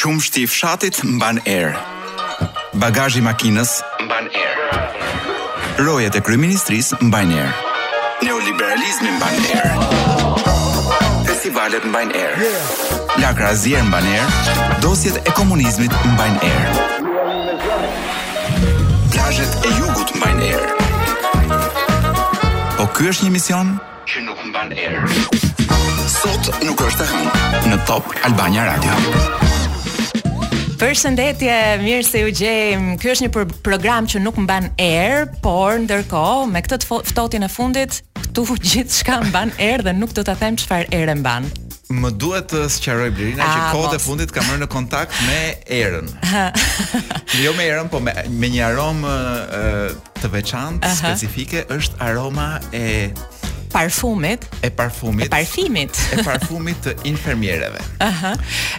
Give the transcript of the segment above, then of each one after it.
Qumshti i fshatit mban erë. Bagazhi i makinës mban erë. Rojet e kryeministrisë mbajnë erë. Neoliberalizmi mban erë. Festivalet mbajnë erë. Lakra e zier mban erë. Dosjet e komunizmit mbajnë erë. Plazhet e jugut mbajnë erë. Po ky është një mision? që nuk mban erë. Sot nuk është e hënë në Top Albania Radio. Përshëndetje, mirë se ju gjejmë. Ky është një pro program që nuk mban erë, por ndërkohë me këtë ftohtin e fundit, këtu gjithçka mban erë dhe nuk do ta them çfarë erë mban. Më duhet të sqaroj Blerina që ah, kohët e fundit kam rënë në kontakt me erën. jo me erën, po me me një aromë të veçantë, specifike është aroma e parfumit, e parfumit, e parfimit, e parfumit të infermiereve. Aha.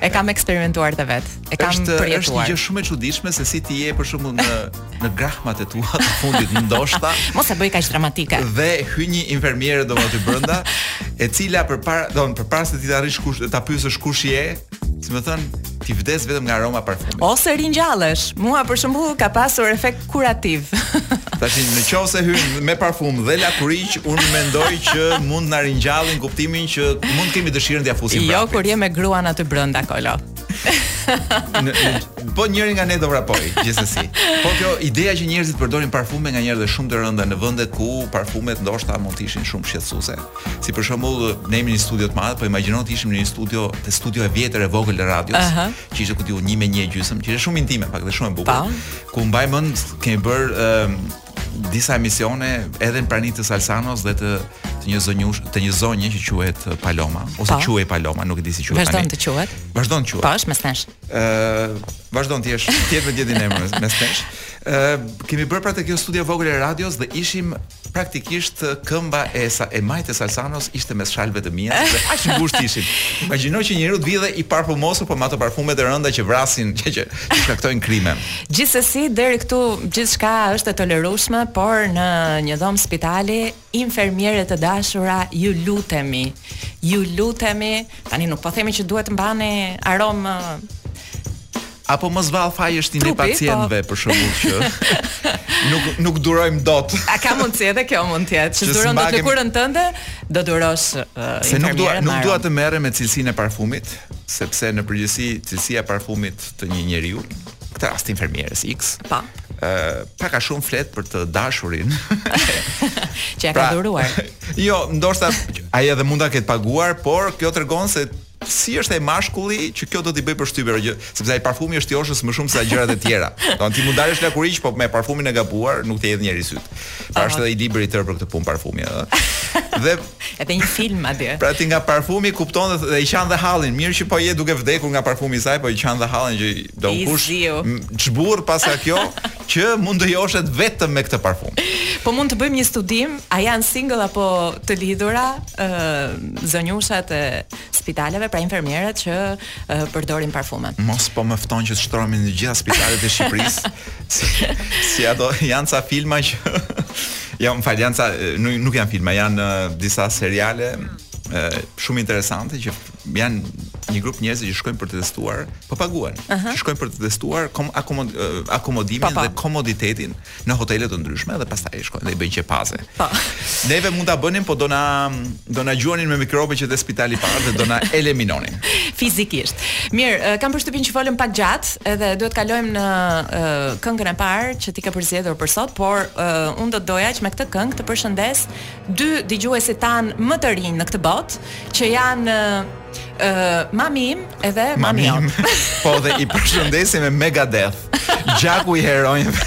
E kam eksperimentuar ti vetë. E kam përjetuar. Është një gjë shumë e çuditshme se si ti je për shembull në në grahmat e tua të fundit ndoshta. Mos e bëj kaq dramatike. Dhe hy një infermiere domethënë brenda, e cila përpara, domethënë përpara se ti të arrish kush, ta pyesësh kush je, si me thënë, ti vdes vetëm nga aroma e parfumit. Ose ringjallesh. Mua për shembull ka pasur efekt kurativ. Tashi në qoftë se hyn me parfum dhe lakuriq, unë mendoj që mund na ringjalli në kuptimin që mund të kemi dëshirën t'ia fusim prapë. Jo kur je me gruan aty brenda kolo. po njëri nga ne do vrapojë gjithsesi. Po kjo ideja që njerëzit përdorin parfume nganjëherë shumë të rënda në vende ku parfumet ndoshta mund të ishin shumë shqetësuese. Si për shembull, ne jemi në një studio të madhe, po imagjino të ishim në një studio, te studio e vjetër e vogël e radios, uh -huh. që ishte ku di unë 1 me 1 gjysmë, që ishte shumë intime, pak dhe shumë e bukur. Po. Ku mbaj mend kemi bërë ë disa emisione edhe në prani të Salsanos dhe të të një zonjush, të një zonje që quhet Paloma ose po. quhej Paloma, nuk e di si quhet tani. Vazhdon të quhet. Vazhdon të quhet. Po, është mes nesh. Ë, vazhdon të jetë me të njëjtin emër mes nesh. Ë, kemi bërë pra te kjo studio e vogël e radios dhe ishim praktikisht këmba e sa e majtë e Salsanos ishte mes shalëve të mia, sepse aq të ngushtë ishim. Imagjino që njeriu të vijë dhe i parfumosur, po me ato parfumet e rënda që vrasin, që që, që shkaktojnë krime. Gjithsesi deri këtu gjithçka është e tolerueshme, por në një dhomë spitali, infermiere të dashura, ju lutemi, ju lutemi, tani nuk po themi që duhet të mbani aromë Apo mos vallë faji është i neve pacientëve po. për shembull që nuk nuk durojmë dot. A ka mundësi edhe kjo mund të jetë? Që duron dot lëkurën tënde, do durosh uh, Se nuk dua nuk dua të merrem me cilësinë e parfumit, sepse në përgjithësi cilësia e parfumit të një njeriu, në këtë rast infermieres X. Pa. Po. ë uh, pak a shumë flet për të dashurin. që ia ka pra, dhuruar. jo, ndoshta ai edhe mund ta ketë paguar, por kjo tregon se Si është ai mashkulli që kjo do t'i bëjë përshtypje gjë, sepse ai parfumi është joshës më shumë se gjërat e tjera. Dmth ti mund të dalësh lakuriq, po me parfumin e gabuar nuk të hedh njeri sytë. Pra është edhe një libër i tërë për këtë punë parfumi, ëh. Dhe edhe një film atje. Pra ti nga parfumi kupton dhe i qan dhe hallin, mirë që po je duke vdekur nga parfumi i saj, po i qan dhe hallin që thua kush, ç'burrë paska kjo, që mund të joshet vetëm me këtë parfum. Po mund të bëjmë një studim, a janë single apo të lidhura ë uh, zonjushat e spitaleve, pra infermierat që uh, përdorin parfume. Mos po më fton që të shtrohemi në të gjitha spitalet e Shqipërisë. si, si ato janë ca filma që Jo, më fal, janë ca, nuk, nuk janë filma, janë uh, disa seriale uh, shumë interesante që janë një grup njerëzish që shkojnë për të testuar, po paguhen. Uh -huh. Shkojnë për të testuar kom akomod, akomodimin pa, po, pa. Po. dhe komoditetin në hotele të ndryshme dhe pastaj shkojnë dhe i bëjnë çapraze. Po. Neve mund ta bënim, po do na do na gjuanin me mikrobe që te spitali i parë dhe do na eliminonin. Fizikisht. Mirë, kam përshtypjen që folëm pak gjatë, edhe duhet të kalojmë në uh, këngën e parë që ti ke përzgjedhur për sot, por uh, unë do doja që me këtë këngë të përshëndes Dy dëgjuesit tanë më të rinj në këtë botë, që janë ë mami im edhe mami jot. po dhe i përshëndesim me Megadeth. Gjaku i heronjve.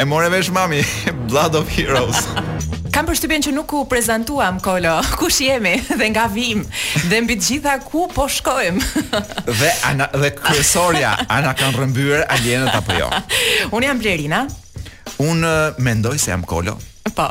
e more vesh mami, Blood of Heroes. Kam përshtypjen që nuk u prezantuam Kolo, kush jemi dhe nga vijmë dhe mbi të gjitha ku po shkojmë. dhe a na dhe kryesorja, a na kanë rrëmbyer alienët apo jo? Unë jam Blerina. Unë mendoj se jam Kolo. Po.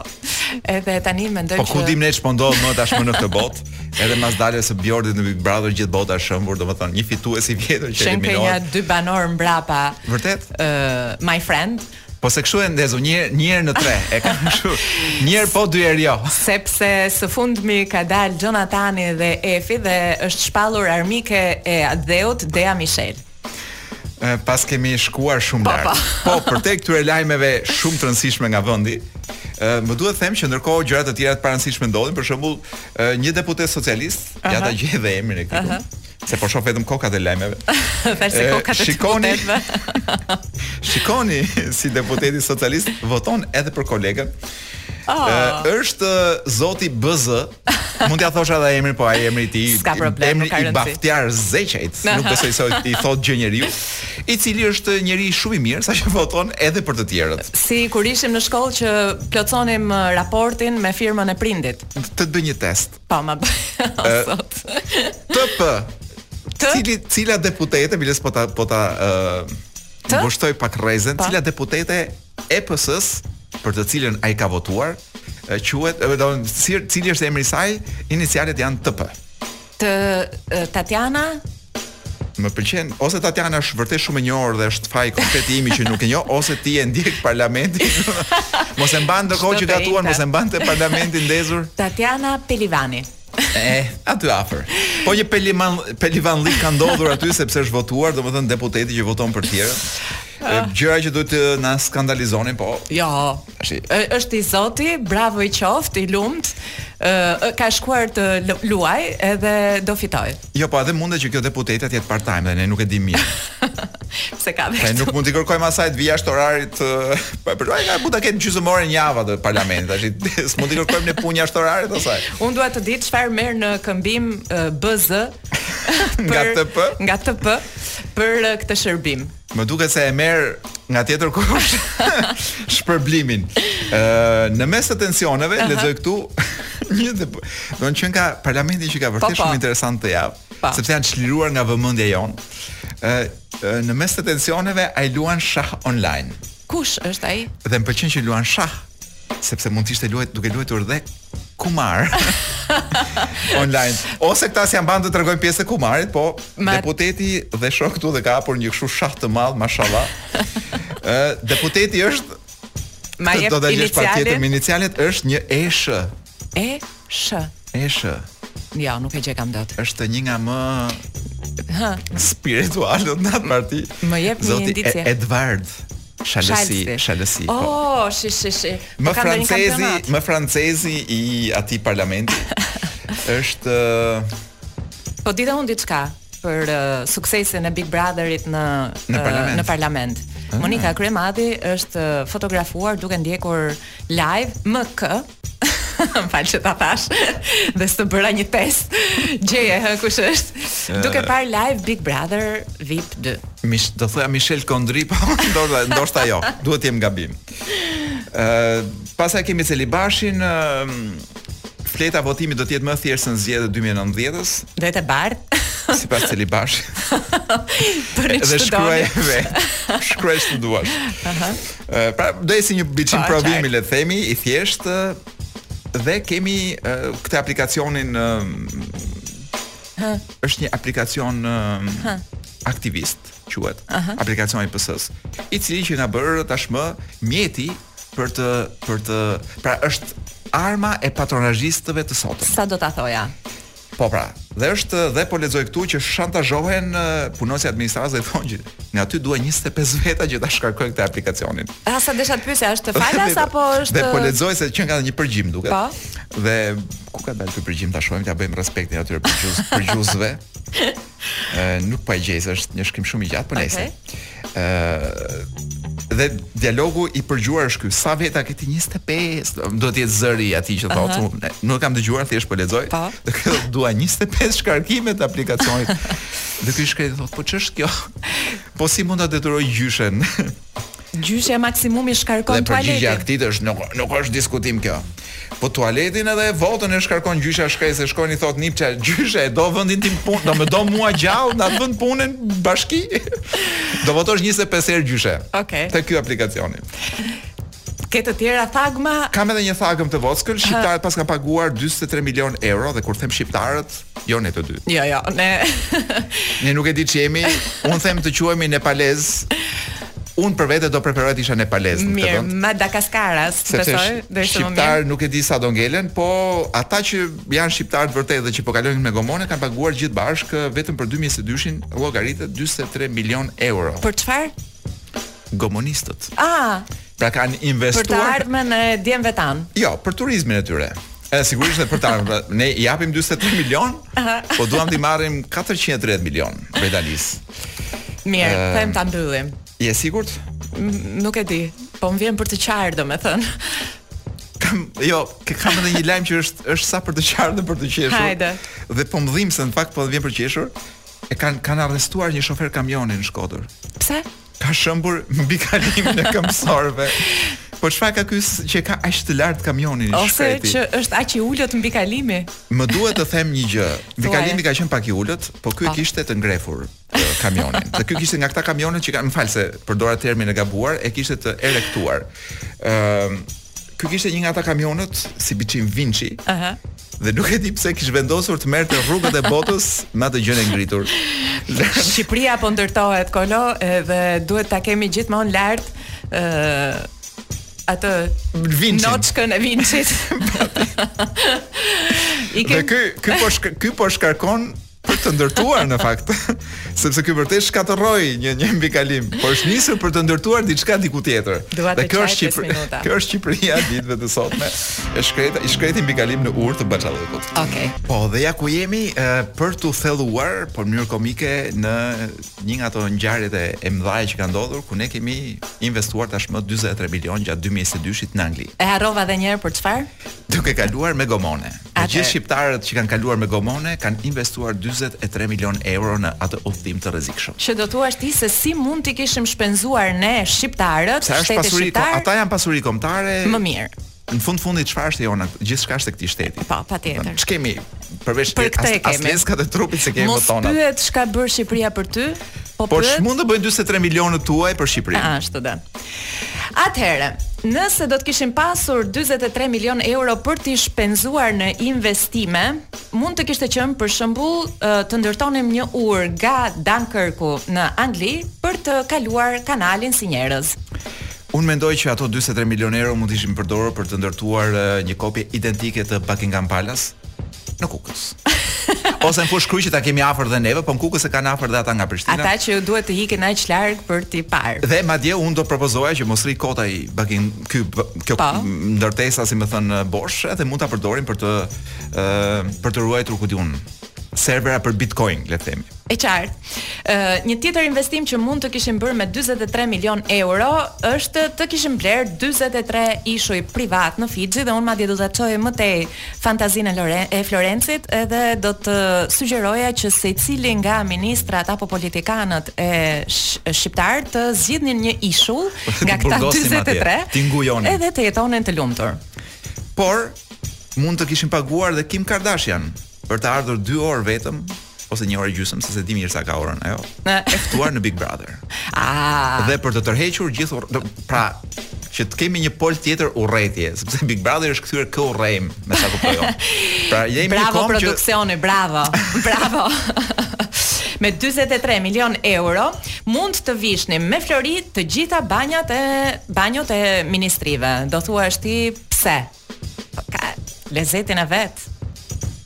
Edhe tani mendoj po, që Po ku dimë ne ç'po ndodh më tashmë në këtë botë? Edhe mas daljes së Bjordit në Big Brother gjithë bota është shembur, domethënë një fitues i vjetër që eliminohet. Qenke nja dy banorë mbrapa. Vërtet? Ë, uh, my friend. Po se kështu e ndez unë një herë në tre, e kam kështu. Një herë po dy herë jo. Sepse së fundmi ka dalë Jonatani dhe Efi dhe është shpallur armike e atdheut Dea Mishel. paskemi shkuar shumë lart. Po, përtej këtyre lajmeve shumë të rëndësishme nga vendi, më duhet të them që ndërkohë gjëra të tjera të parëndësishme ndodhin, për shembull, një deputet socialist, uh -huh. ja ta gjej dhe emrin e këtij. Uh -huh. Se po shoh vetëm kokat e lajmeve. Përse kokat e shikoni, shikoni si deputeti socialist voton edhe për kolegën. Oh. Ë, është zoti BZ, Mund t'ia thosha edhe emrin, po ai emri i tij, S'ka problem, emri nuk ka rëndësi. Baftjar Zeqaj, nuk besoj se i thotë gjë njeriut, i cili është njeri shumë i mirë, saqë voton edhe për të tjerët. Si kur ishim në shkollë që plotësonim ë, raportin me firmën e prindit. Të të bëj një test. Po, ma bëj o Ë, sot. TP. Të? Cili cila deputete, biles po ta po ta ë Të? ngushtoj pak rrezen, Të? cila deputete E PS-së për të cilën ai ka votuar, quhet, domethënë, cili është emri i saj, inicialet janë TP. Të Tatiana më pëlqen ose Tatiana është vërtet shumë e njohur dhe është faj komplet i imi që nuk e njoh ose ti e ndjek parlamentin. mos e mban ndërkohë që gatuan, mos e mban te parlamenti ndezur. Tatiana Pelivani. Eh, aty afër. Po një pelivan pelivanllëk ka ndodhur aty sepse është votuar, domethënë deputeti që voton për tjerë. Ah. Gjëra që duhet të na skandalizonin, po. Jo. Tashi. Është i Zoti, bravo i qoftë, i lumtë. Ka shkuar të luaj edhe do fitoj. Jo, po edhe mundet që kjo deputetja të jetë part time dhe ne nuk e dimë mirë. Pse ka dhe këtu? Ne nuk mund t'i kërkojmë asaj të vijë jashtë orarit. Po, por ai ka bërë të ketë gjysmë orë në javë atë parlament, tash s'mund t'i kërkojmë në punë jashtë orarit asaj. Unë dua të di çfarë merr në këmbim BZ nga TP, nga TP për këtë shërbim. Më duket se e merr nga tjetër kush shpërblimin. Ë në mes të tensioneve uh -huh. lexoj këtu një të, domethënë nga parlamenti që ka vërtet po, po. shumë interesant këtë javë, po. sepse janë çliruar nga vëmendja jonë. Ë në mes të tensioneve ai luan shah online. Kush është ai? Dhe më pëlqen që luan shah. sepse mund të ishte luajt duke luajtur dhe kumar online. Ose këta si janë bandë të tregojnë pjesë e kumarit, po Mar... deputeti dhe shoh këtu dhe ka hapur një kështu shah të madh, mashallah. Ë deputeti është Ma jep inicialet. Inicialet është një E Sh. E sh. E sh. Jo, nuk e gjekam dot. Është një nga më Hë. Spiritualët në atë parti. Më jep një indicie. Edvard. Shalsi, Shalsi. Po. Oh, shi shi shi. Po më francezi, më francezi i atij parlamenti është Po di dhe unë diçka për uh, suksesin e Big Brotherit në në uh, parlament. Uh, në parlament. Ah. Monika Kryemadhi është uh, fotografuar duke ndjekur live MK Fal që ta thashë Desha të bëja një test Gjeje, hë, kush është Duke par live Big Brother VIP 2 Mish, Do thoja Michel Kondri Po, ndoshta, ndoshta jo Duhet jem gabim uh, Pastaj kemi Celibashin uh, Fleta e votimit do të jetë më e thjeshtë në zgjedhjet 2019-ës. Dhe të bardhë. sipas Celibashit. Për një që të dojë. Dhe shkruaj vetë. Shkruaj ç'të duash. Pra, do jetë si një biçim provimi, le të themi, i thjeshtë dhe kemi uh, këtë aplikacionin uh, është një aplikacion uh, aktivist quhet uh -huh. aplikacioni i PS-s i cili qenka bërë tashmë mjeti për të për të pra është arma e patronazhistëve të sotëm si do ta thoja Po pra, dhe është dhe po lexoj këtu që shantazhohen punonjësit e administratës dhe thonë që nga ty duan 25 veta që ta shkarkojnë këtë aplikacionin. A sa desha të pyesja, është falas apo është Dhe po lexoj se që nga një përgjim duket. Po. Dhe ku ka dalë ky përgjim ta shohim ta bëjmë respektin atyre përgjus përgjuesve. Ë nuk po e gjej, është një shkrim shumë i gjatë, por nejse. Ë dhe dialogu i përgjuar është ky. Sa veta ke ti 25? Do të jetë zëri i atij që thotë, uh -huh. nuk kam dëgjuar, thjesht po lexoj. Po. Dua 25 shkarkime të aplikacionit. dhe ky i shkreti thotë, po ç'është kjo? Po si mund ta detyroj gjyshen? Gjyshja maksimumi shkarkon tualetin. Dhe përgjigja e këtij është nuk nuk është diskutim kjo. Po tualetin edhe votën e shkarkon gjyshja e shkretë, se shkon i thotë nipçja gjyshes e do vendin tim punë, do, më do mua gjallë në atë vend pune në bashki. Do votosh 25 herë gjyshe. Okej. Okay. Te ky aplikacioni. Ke të tjera thagma? Kam edhe një thagëm të vockël, shqiptarët paskan paguar 43 milion euro dhe kur them shqiptarët, Jo ne të dy. Jo, jo, ne. ne nuk e di ç'jemi. Unë them të quhemi nepalezë. Unë për vete do preferoj të isha nepalez në këtë vend. Mirë, Madagaskaras, besoj, do ishte më mirë. Shqiptarë nuk e di sa do ngelen, po ata që janë shqiptarë të vërtetë dhe që po kalojnë me gomone kanë paguar gjithë bashkë vetëm për 2022-shin llogaritë 43 milion euro. Për çfarë? Gomonistët. Ah, Pra kanë investuar për të ardhmen e djemve tanë. Jo, për turizmin e tyre. Edhe sigurisht edhe për ta, pra, ne i japim 43 milion, po duam t'i marrim 430 milion përdalisht. Mirë, uh, them ta mbyllim. Je sigurt? Nuk e di, po më vjen për të qarë, domethënë. Kam, jo, ke kam edhe një lajm që është është sa për të qarë dhe për të qeshur. Hajde. Dhe po më dhimbset në fakt po vjen për të qeshur. E kanë kanë arrestuar një shofer kamioni në Shkodër. Pse? ka shembur mbikalimin e këmbësorëve. Po çfarë ka ky që ka aq të lartë kamionin i shkreti? Ose që është aq i ulët mbikalimi. Më duhet të them një gjë. Mbikalimi ka qenë pak i ulët, po ky e po. kishte të ngrefur kamionin. Dhe ky kishte nga këta kamionet që kanë, më fal se përdora termin e gabuar, e kishte të erektuar. Ëm Ky kishte një nga ata kamionët si biçim vinçi. Aha. Dhe nuk e di pse kish vendosur të merrte rrugët e botës me atë gjën e ngritur. Shqipëria po ndërtohet Kolo dhe duhet ta kemi gjithmonë lart ë atë vinçi. Noçkën e vinçit. Dhe ky ky po ky po shkarkon për të ndërtuar në fakt, sepse ky vërtet shkatërroi një një mbikalim, por është nisur për të ndërtuar diçka diku tjetër. Dhe kjo është Shqipëri, kjo është Shqipëria e ditëve të sotme. E shkreta, i shkreti mbikalim në urë të Bahçallëkut. Okej. Okay. Po, dhe ja ku jemi e, për të thelluar, po në mënyrë komike në një nga ato ngjarjet e, e mëdha që kanë ndodhur, ku ne kemi investuar tashmë 43 milion gjatë 2022-shit në Angli. E harrova edhe një herë për çfarë? Duke kaluar me gomone. Të gjithë shqiptarët që kanë kaluar me gomone kanë investuar 43 milion euro në atë udhëtim të rrezikshëm. Që do thua ti se si mund t'i kishim shpenzuar ne shqiptarët, shteti shqiptar? Ata janë pasuri kombëtare. Më mirë. Në fund të fundit çfarë është jona? Gjithçka është e këtij shteti. Po, patjetër. Ç'kemi përveç për këtë e kemi. As leskat e trupit s'i kemi tonat. Mos pyet çka bën Shqipëria për ty? Po, por ç'mund të bëjnë 43 milionët tuaj për Shqipërinë? Ashtu da. Atëherë, nëse do të kishim pasur 43 milion euro për t'i shpenzuar në investime, mund të kishte qenë për shembull të ndërtonim një urë nga Dunkirku në Angli për të kaluar kanalin si njerëz. Unë mendoj që ato 43 milion euro mund të ishin përdorur për të ndërtuar një kopje identike të Buckingham Palace, Në Kukës. Ose në Fushë-Krujë ta kemi afër dhe neve, po në Kukës e kanë afër dhe ata nga Prishtina. Ata që s'u duhet të ikin aq larg për t'i parë. Dhe madje unë do propozoja që mos rri kot ai Buckingham, kjo pa. Po. ndërtesa si me thënë bosh, edhe mund ta përdorin për të ë për të ruajtur ku di unë servera për Bitcoin, le të themi. E qartë. Ë një tjetër investim që mund të kishim bërë me 43 milion euro është të kishim blerë 43 ishuj privatë në Fixhi dhe unë madje do ta çoj më tej fantazinë e Florencit edhe do të sugjeroja që secili nga ministrat apo politikanët shqiptarë të zgjidhnin një ishull nga këta 43 edhe të jetonin të lumtur. Por mund të kishim paguar dhe Kim Kardashian për të ardhur 2 orë vetëm ose një orë e gjysmë, se s'e di mirë sa ka orën ajo, e ftuar në Big Brother. Ah. Dhe për të tërhequr gjithë pra që të kemi një pol tjetër urrejtje, sepse Big Brother është kthyer kë urrejm, me sa kuptoj unë. Pra jemi një komb që produksioni, bravo. Bravo. me 43 milion euro mund të vishnim me flori të gjitha banjat e banjot e ministrive. Do thuash ti pse? Po ka lezetin e vet.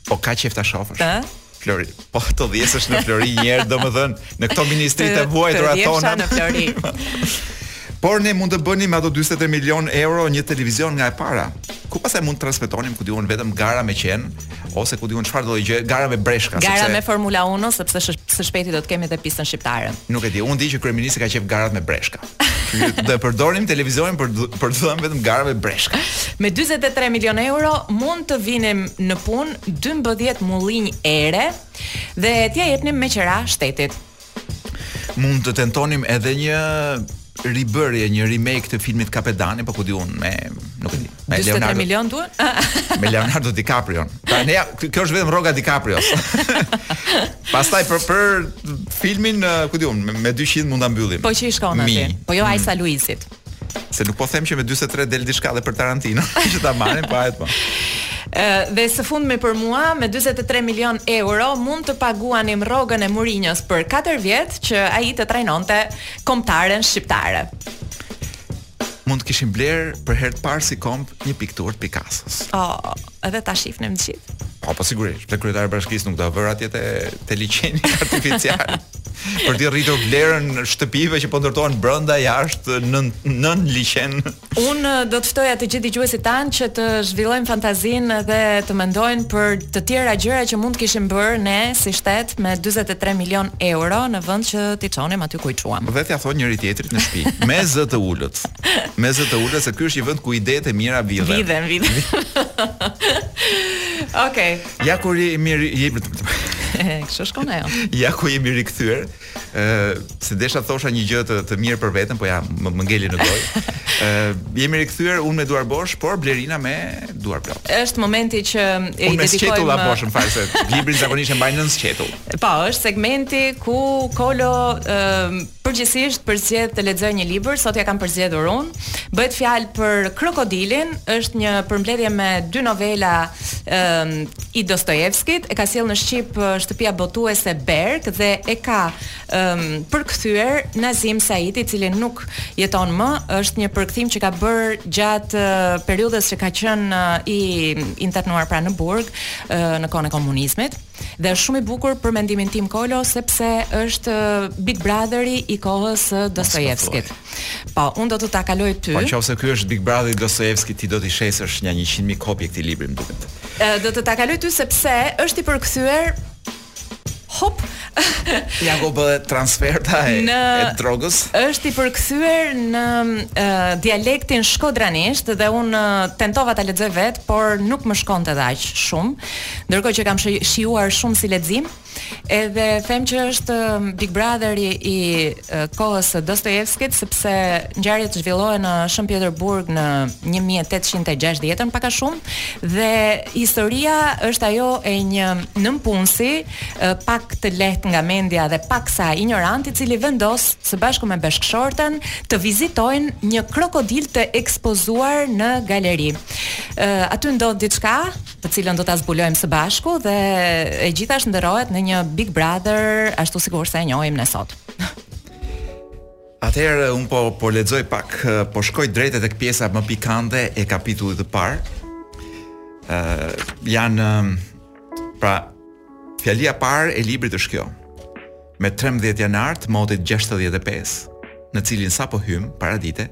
Po ka qef ta shofësh. Ë? Flori, po të dhjesësh në flori një herë, domethënë, në këto ministri të vuajtura tona. Të dhjesësh në flori. Por ne mund të bënim me ato 43 milion euro një televizion nga e para. Ku pastaj mund të transmetonim ku di unë vetëm gara me qen ose ku di unë çfarëdo gjë, gara me breshka sepse Gara me Formula 1 sepse së shpejti do të kemi edhe pistën shqiptare. Nuk e di, unë di që kryeministri ka qef garat me breshka. do e përdorim televizionin për për të dhënë vetëm gara me breshka. Me 43 milion euro mund të vinim në punë 12 mullinj ere dhe t'ia jepnim me qera shtetit. Mund të tentonim edhe një ribërje, një remake të filmit Kapedani, po ku di unë me, nuk e di. Me 43 Leonardo... milion duan? me Leonardo DiCaprio. Pra ne kjo është vetëm rroga DiCaprio. Pastaj për për filmin, ku di unë, me, me 200 mund ta mbyllim. Po që i shkon aty. Po jo Aisa mm. Luisit. Se nuk po them që me 43 del diçka dhe për Tarantino, që ta marrin pa po, po. Dhe së fundmi për mua, me 43 milion euro mund të paguanim rrogën e Mourinhos për 4 vjet që ai të trajnonte kombëtaren shqiptare. mund të kishim blerë për herë të parë si komb një pikturë të Picassos. Po, oh, edhe ta shifnim të gjithë. Po, po sigurisht, te kryetari i bashkisë nuk do ta vërë atje te te liqeni artificial. për t'i rritur vlerën shtëpive që po ndërtohen brenda jashtë nën liqen. Unë do të ftoja të gjithë dëgjuesit tanë që të zhvillojnë fantazinë dhe të mendojnë për të tjera gjëra që mund të kishim bërë ne si shtet me 43 milion euro në vend që t'i çonim aty ku i çuam. Dhe t'ia thonë njëri tjetrit në shtëpi, me zë të ulët. Me zë të ulët se ky është një vend ku idetë e mira vidhen. Vidhen, vidhen. Okej. Okay. Ja kur i mirë i Kështu shkon ajo. Ja ku jemi rikthyer. Ë, uh, se desha thosha një gjë të, të mirë për veten, po ja më, më ngeli në gojë. Ë, uh, jemi rikthyer unë me duar bosh, por Blerina me duar plot. Është momenti që ia dedikojmë. Unë sqetullat bosh në fakt se librin zakonisht e mbaj nën sqetull. Po, është segmenti ku Kolo ë përgjithsisht përzgjedh të lexojë një libër, sot ia kam përzgjedhur unë. Bëhet fjalë për Krokodilin, është një përmbledhje me dy novela ë i Dostojevskit, e ka sjellë në shqip shtëpia botuese Berk dhe e ka um, përkthyer Nazim Said, i cili nuk jeton më, është një përkthim që ka bërë gjatë uh, periudhës që ka qenë uh, i internuar pra në burg uh, në kohën e komunizmit dhe është shumë i bukur për mendimin tim Kolo sepse është Big Brotheri i kohës së Dostojevskit. Po, unë do të ta kaloj ty. Po nëse ky është Big Brotheri i Dostojevskit, ti do të shesësh një 100.000 kopje këtij libri më duket. Do të ta kaloj ty sepse është i përkthyer Hop. Ja u bë transferta e, në, e drogës. Është i përkthyer në uh, dialektin shkodranisht dhe unë uh, tentova ta lexoj vetë, por nuk më shkonte edhe aq shumë. Ndërkohë që e kam shijuar shumë si lexim, edhe them që është Big Brother i, i kohës së Dostojevskit sepse ngjarjet zhvillohen në Shën Pjeterburg në 1860-ën pak a shumë dhe historia është ajo e një nënpunësi pak të lehtë nga mendja dhe paksa injorant i cili vendos së bashku me bashkëshorten të vizitojnë një krokodil të ekspozuar në galeri. Aty ndodh diçka të cilën do ta zbulojmë së bashku dhe e gjitha shndërrohet në një Big Brother ashtu sikur sa e njohim ne sot. Atëherë unë po po lexoj pak, po shkoj drejt tek pjesa më pikante e kapitullit të parë. Ë uh, janë pra fjalia e parë e librit është kjo. Me trembëdhjetë janar të motit gjashtëdhjetë e pesë, në cilin sapo hymë, paradite,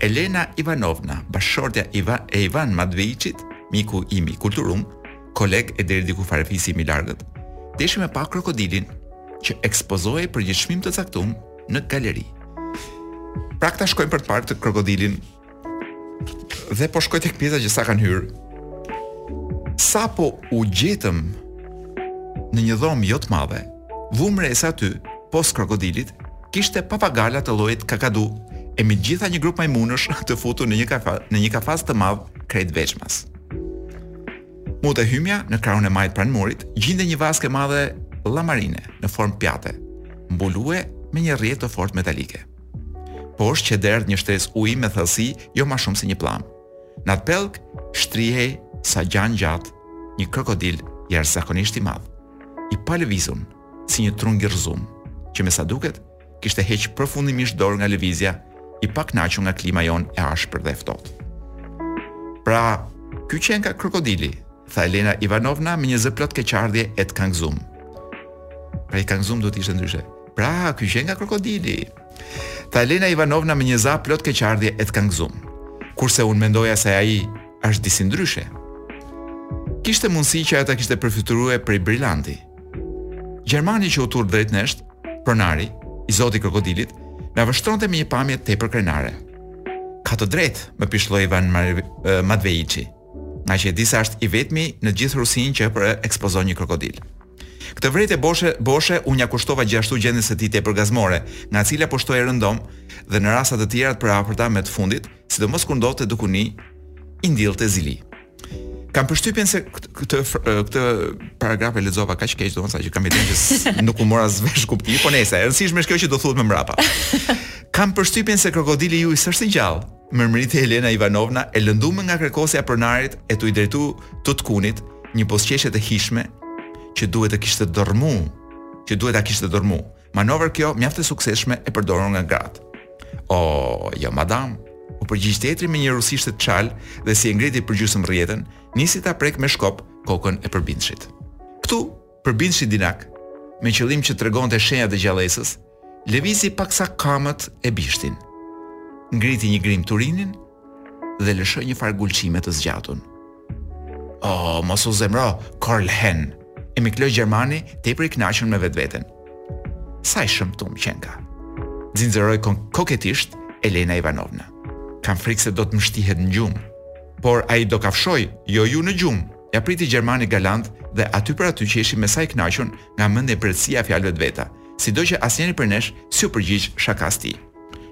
Elena Ivanovna, bashkëshortja Iva, e Ivan Madvejqit, miku im i kulturum, koleg e deri diku farefisi im i largët, deshi me pa krokodilin që ekspozohej për një çmim të caktuar në galeri. Pra këta shkojnë për të parë këtë krokodilin Dhe po shkoj tek pjesa që sa kanë hyrë. Sapo u gjetëm në një dhomë jo të madhe, vumë re se aty, pos krokodilit, kishte papagala të llojit kakadu e mbi gjitha një grup majmunësh të futur në një kafa, në një kafaz të madh krejt veçmas. Mu te hymja në krahun e majtë pranë murit, gjinde një vaskë e madhe llamarine në formë pjate, mbulue me një rrjetë të fortë metalike. Poshtë qe derdh një shtresë uji me thellësi jo ma shumë se një pllamë. Në atë pellg shtrihej sa gjan gjatë një krokodil jashtëzakonisht i madh, i palëvizun si një trung i rrëzum, që me sa duket kishte heq përfundimisht dorë nga lëvizja, i pakënaqur nga klima jonë e ashpër dhe e ftohtë. Pra, ky qenka krokodili, tha Elena Ivanovna me një zë plot keqardhje e të kangëzum. Pra i kangëzum do të ishte ndryshe. Pra, ky qenka krokodili. Tha Elena Ivanovna me një za plot keqardhje e të kangëzum. Kurse unë mendoja se ai është disi ndryshe. Kishte mundësi që ta kishte përfytyrue prej brilanti. Gjermani që u tur drejt nesh, pronari, i zoti i krokodilit, na vështronte me një pamje tepër krenare. Ka të drejtë, më pishlloi Ivan Matveiçi. Ngaqë e di se është i vetmi në gjithë Rusinë që po ekspozon një krokodil. Këtë vrejtje boshe, boshe unë ia kushtova gjithashtu gjendjes së tij tepër gazmore, nga e cila po shtohej rëndom dhe në rasta të tjera të përafërta me të fundit, sidomos kur ndonjë dukuri i ndillte zili. Kam përshtypjen se këtë këtë paragraf e lexova kaq keq, domethënë sa që kam idenë që nuk u mor as vesh kuptimi, po nejse, e rëndësishme është kjo që do thuhet më mbrapa. Kam përshtypjen se krokodili juaj s'është i gjallë. mërmëriti Elena Ivanovna, e lëndume nga krekosja e pronarit e t'u i drejtu tutkunit një buzëqeshje të hijshme që duhet të kishte dërrmu, që duhet ta kishte dërrmu. Manovër kjo mjaft e suksesshme e përdorur nga gratë. O, jo madam, u përgjigj tjetri me një rusisht të çal dhe si e ngriti për gjysmë rrjetën, nisi ta prek me shkop kokën e përbindshit. Këtu, përbindshi dinak, me qëllim që të tregonte shenjat e gjallesës, Lëvizi paksa kamët e bishtin. Ngriti një grimë turinin dhe lëshoi një farë gulçime të zgjatun. O, oh, mos u zemro, Karlhen, e mikloi gjermani tepër i kënaqun me vetveten. Sa i shëmtum qenka. Xinxëroi kon koketisht Elena Ivanovna. Kam frikë se do të më shtihet në gjumë, por ai do kafshojë, jo ju në gjumë, ia priti gjermani galant dhe aty për aty qeshi me za i kënaqun nga mendjemprehtësia e fjalëve të veta, sido që asnjëni prej nesh s'iu përgjigj shakasë tij.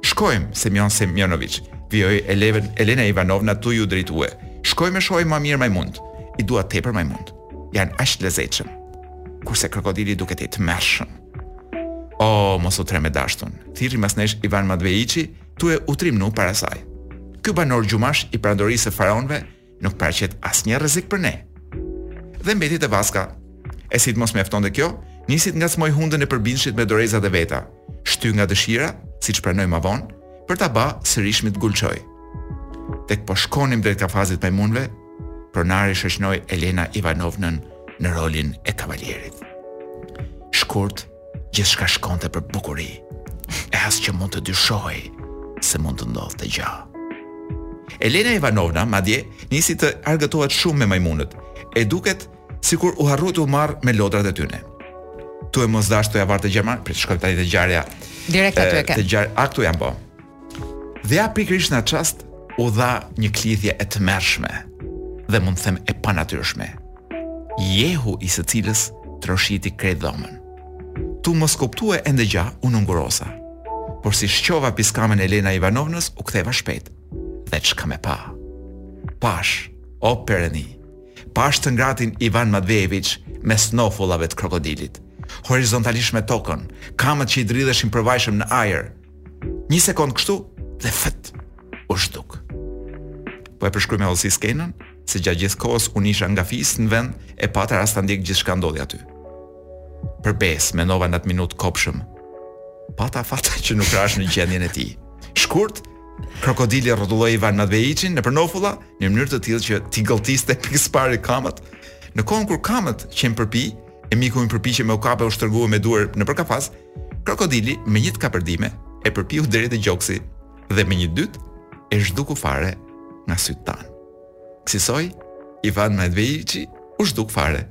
Shkojmë, Semjon Semjonoviç, vijoi Eleven, Elena Ivanovna tu iu drejtue. Shkojmë e shohim ma mirë majmunët. I dua tepër majmunët. Janë aq të lezetshëm. Kurse krokodili duket i tmerrshëm. O, oh, mos u tremb e dashtun. Thirri mas nesh Ivan Matveiçi, tue u trimnu para saj. Ky banor gjumash i perandorisë së faraonëve Nuk paraqet asnjë rrezik për ne. Dhe mbeti te vaska. E si të mos mjaftonte kjo, nisi të ngacmojë hundën e përbindshit me dorezat e veta, shty nga dëshira, siç pranoi ma vonë, për ta ba sërishmi të gulçojë. Tek po shkonim drejt kafazit të majmunëve, pronari shoqnoi Elena Ivanovnën në rolin e kavalierit. Shkurt, gjithçka shkonte për bukuri, e as që mund të dyshohej se mund të ndodhte gja. Elena Ivanovna, madje, nisi të argëtohet shumë me majmunët, e duket sikur u harru tu u marrë me lodrat e tyne. Tue mos dashtë t'ia varë të gjermanë, për të shkojmë tani te ngjarja. Direkt aty e ke. Te ngjarja, a ktu jam po. Dhe ja pikërisht n'at çast u dha një klithje e tmerrshme dhe mund të them e panatyrshme. Jehu i së cilës troshiti krejt dhomën. Tu mos kuptue ende gja, unë u ngurosa. Por si shqova piskamën e Elena Ivanovnës, u ktheva shpejt. Dhe çka me pa? Pashë, o perëndi, pashë të ngratin Ivan Matvejeviç mes nofullave të krokodilit, horizontalisht me tokën, kamët që i dridheshin përvajshëm në ajër, Një sekond kështu dhe fët u zhduk. Po e përshkruj me hollësi skenën, se gjatë gjithë kohës unë isha nga fis në vend e pata rast ta ndjek gjithçka ndodhi aty. Për besë, mendova në atë minutë kobshëm. Pata fat që nuk rashë në gjendjen e tij. Shkurt, krokodili rrotulloi Ivan Matveiçin nëpër nofulla në mënyrë të tillë që t'i gëlltiste pikë së pari kamët. Në kohën kur kamët qenë përpi, e miku im përpiqej me u kap e u shtrëngue me duar nëpër kafaz, krokodili me një të kapërdime e përpiu deri te gjoksi dhe me një dytë e zhduku fare nga sytë tanë. Kësisoj, Ivan Matveiçi u zhduk fare.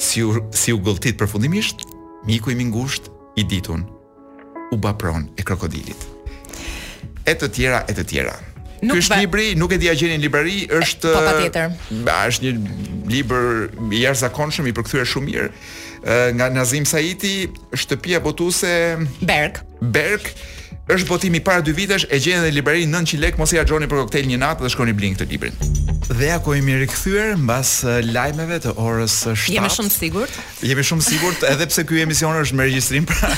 Si u, si u gëlltit përfundimisht, miku im i ngushtë i ditun. u bë pronë e krokodilit. E të tjera e të tjera. Nuk Ky është ba... libri, nuk e di a gjeni në librari, është Po patjetër. Është një libër i jashtëzakonshëm i përkthyer shumë mirë nga Nazim Saiti, Shtëpia botuese Berk. Berk është botim i para dy vitesh e gjeni në librari 900 lekë, mos i harxhoni për koktejl një natë dhe shkoni blin këtë librin. Dhe ja ku jemi rikthyer mbas lajmeve të orës 7. Jemi shumë të sigurt. Jemi shumë sigurt, edhe pse ky emision është me regjistrim, pra,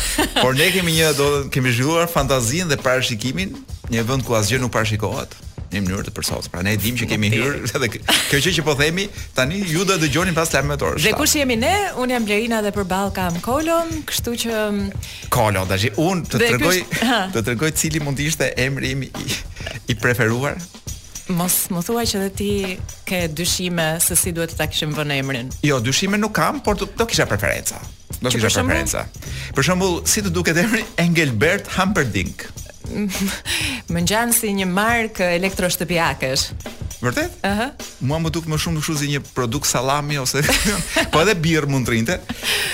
por ne e kemi një do ta kemi zhvilluar fantazinë dhe parashikimin, një vend ku asgjë nuk parashikohet në mënyrë të përsosur. Pra ne e dimë që kemi hyrë edhe kë- kjo gjë që po themi, tani ju do e dëgjoni pas lajmeve të orës Dhe 7. kush jemi ne? Unë jam Blerina dhe përballë kam Kolon, kështu që mm, Kolo, tash unë të Dhe ky tregoj është- ha. të tregoj cili mund të ishte emri im i, i preferuar. Mos më thuaj që dhe ti ke dyshime se si duhet të ta kishim vënë emrin. Jo, dyshime nuk kam, por do, do kisha preferenca. Do kisha preferenca. Për shembull, si të duket emri Engelbert Humperdinck. më ngjan si një markë elektroshtëpiakesh. Vërtet? Ëh. Uh -huh. Mua më duk më shumë kështu si një produkt sallami ose po edhe birrë mund t'rrinte.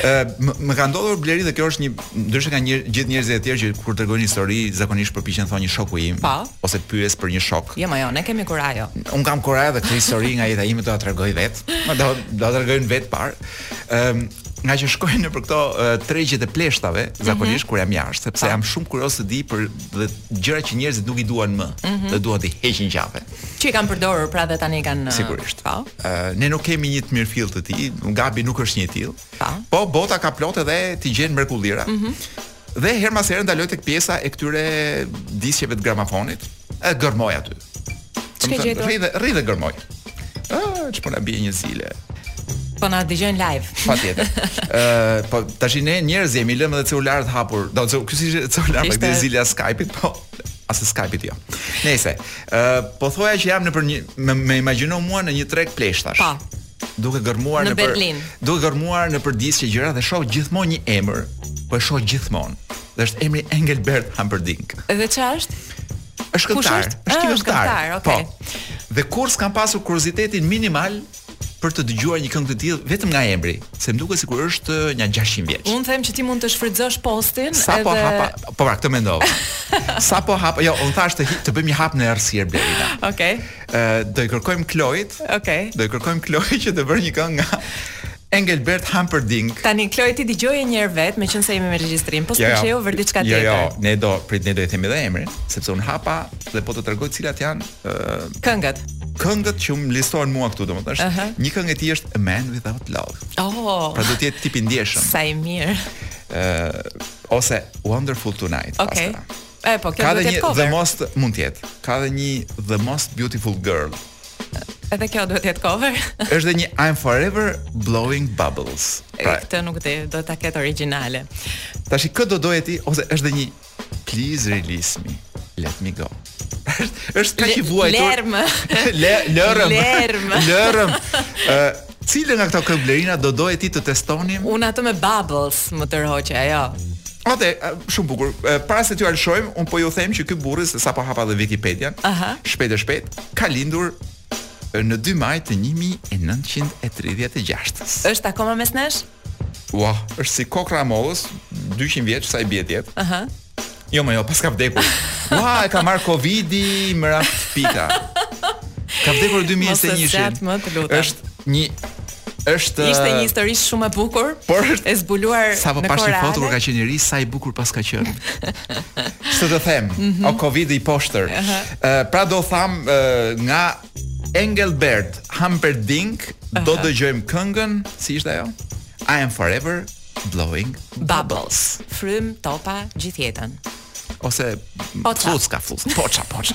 Ë më, më ka ndodhur Bleri dhe kjo është një ndryshe nga një gjithë njerëzit e tjerë që kur tregojnë histori zakonisht përpiqen thonë një shoku im. Po. ose pyes për një shok. Jo, ma jo, ne kemi kurajo. Un kam kurajo dhe këtë histori nga jeta ime do ta tregoj vet. Do do ta tregoj në vetë të parë. Ëm um, ngaqë shkoj nëpër këto uh, tregjet e pleshtave, mm -hmm. zakonisht kur jam jashtë, sepse po. jam shumë kurioz të di për dhe gjëra që njerëzit nuk i duan më, mm -hmm. dhe duan t'i heqin qafe. Që i kanë përdorur pra dhe tani kanë Sigurisht. Po. Ë uh, ne nuk kemi një të mirëfilltë, Gabi nuk është një i tillë. Po. po bota ka plot edhe ti gjen mrekullira. Mm -hmm. Dhe herë mas herë ndaloj tek pjesa e këtyre disqeve të gramafonit, e gërmoj aty. Ç'ke gjetur? Rri dhe rri dhe gërmoj. Ah, çfarë po bie një zile. Po na dëgjojnë live. Patjetër. Ë, uh, po tash ne njerëz jemi lëmë edhe celularët hapur. Do të thotë ky si celular me këtë zilja Skype-it, po as e Skype-it jo. Nejse, ë, uh, po thoja që jam nëpër një më, më imagjino mua në një treg pleshtash. Po. duke gërmuar në, në Berlin. Për, duke gërmuar nëpër disqe gjëra dhe shoh gjithmonë një emër. Po e shoh gjithmonë. Dhe është emri Engelbert Humperdinck. Dhe çfarë është? Është këngëtar. Është, është ah, këngëtar. Po. Okay. Po. Dhe kurrë s'kam pasur kuriozitetin minimal për të dëgjuar një këngë të tij vetëm nga emri, se më duket sikur është një 600 vjeç. Unë them që ti mund të shfrytëzosh postin sapo edhe Sapo hapa, po pra këtë mendova. sapo hapa, jo, unë thashë të të bëjmë një hap në errësirë Blerina. Okej. Okay. do i kërkojmë Kloit. Okej. Okay. Do i kërkojmë Kloit që të bëjë një këngë nga Engelbert Humperdinck. Tani Kloe ti dëgjoje një herë vetë, meqense jemi me regjistrim, po s'pëlqeu jo, jo, vër diçka tjetër. Jo, jo, ne do prit ne do i themi edhe emrin, sepse unë hapa dhe po të tregoj cilat janë uh, këngët. Këngët që më listohen mua këtu, domethënë është uh -huh. një këngë e tij është A Man Without Love. Oh. Pra do të jetë tip i ndjeshëm. Sa i mirë. Ë uh, ose Wonderful Tonight. Okej. E po, kjo duhet të jetë cover. Ka dhe një The Most mund të jetë. Ka dhe një The Most Beautiful Girl. Edhe kjo duhet të jetë cover. Është dhe një I'm Forever Blowing Bubbles. Pra, këtë nuk di, do ta ketë origjinale. Tashi kë do doje ti ose është dhe një Please Release Me, Let Me Go. Është është kaq i vuajtur. Lërmë. Lërmë. Lërmë. Lërmë. Cilën nga këto këngë Blerina do doje ti të testonim? Unë atë me Bubbles më tërhoqi ajo. Atë, shumë bukur. Para se t'jua lëshojmë, unë po ju them që ky burri, se sapo hapa dhe Wikipedian, shpejt e shpejt, ka lindur në 2 maj të 1936-ës. Është akoma mes nesh? Ua, është si kokrra e mollës, 200 vjeç sa i bie të jetë. Aha. Jo, më jo, paska vdekur. Ua, e ka marrë Covidi, më raftë pika. Ka vdekur në 2021. Është një është Ishte një histori shumë e bukur, por është e zbuluar sapo pashë një foto kur ka qenë i ri, sa i bukur paska qenë. Ç'të të them? Mm -hmm. O Covid i poshtër. Ëh, uh -huh. pra do, thamë uh, nga Engelbert Humperdinck, uh -huh. do dëgjojmë këngën, si ishte ajo? I am forever blowing bubbles. Fryj topa, gjithë jetën. Ose poça. fluska, fluska, poça, poça.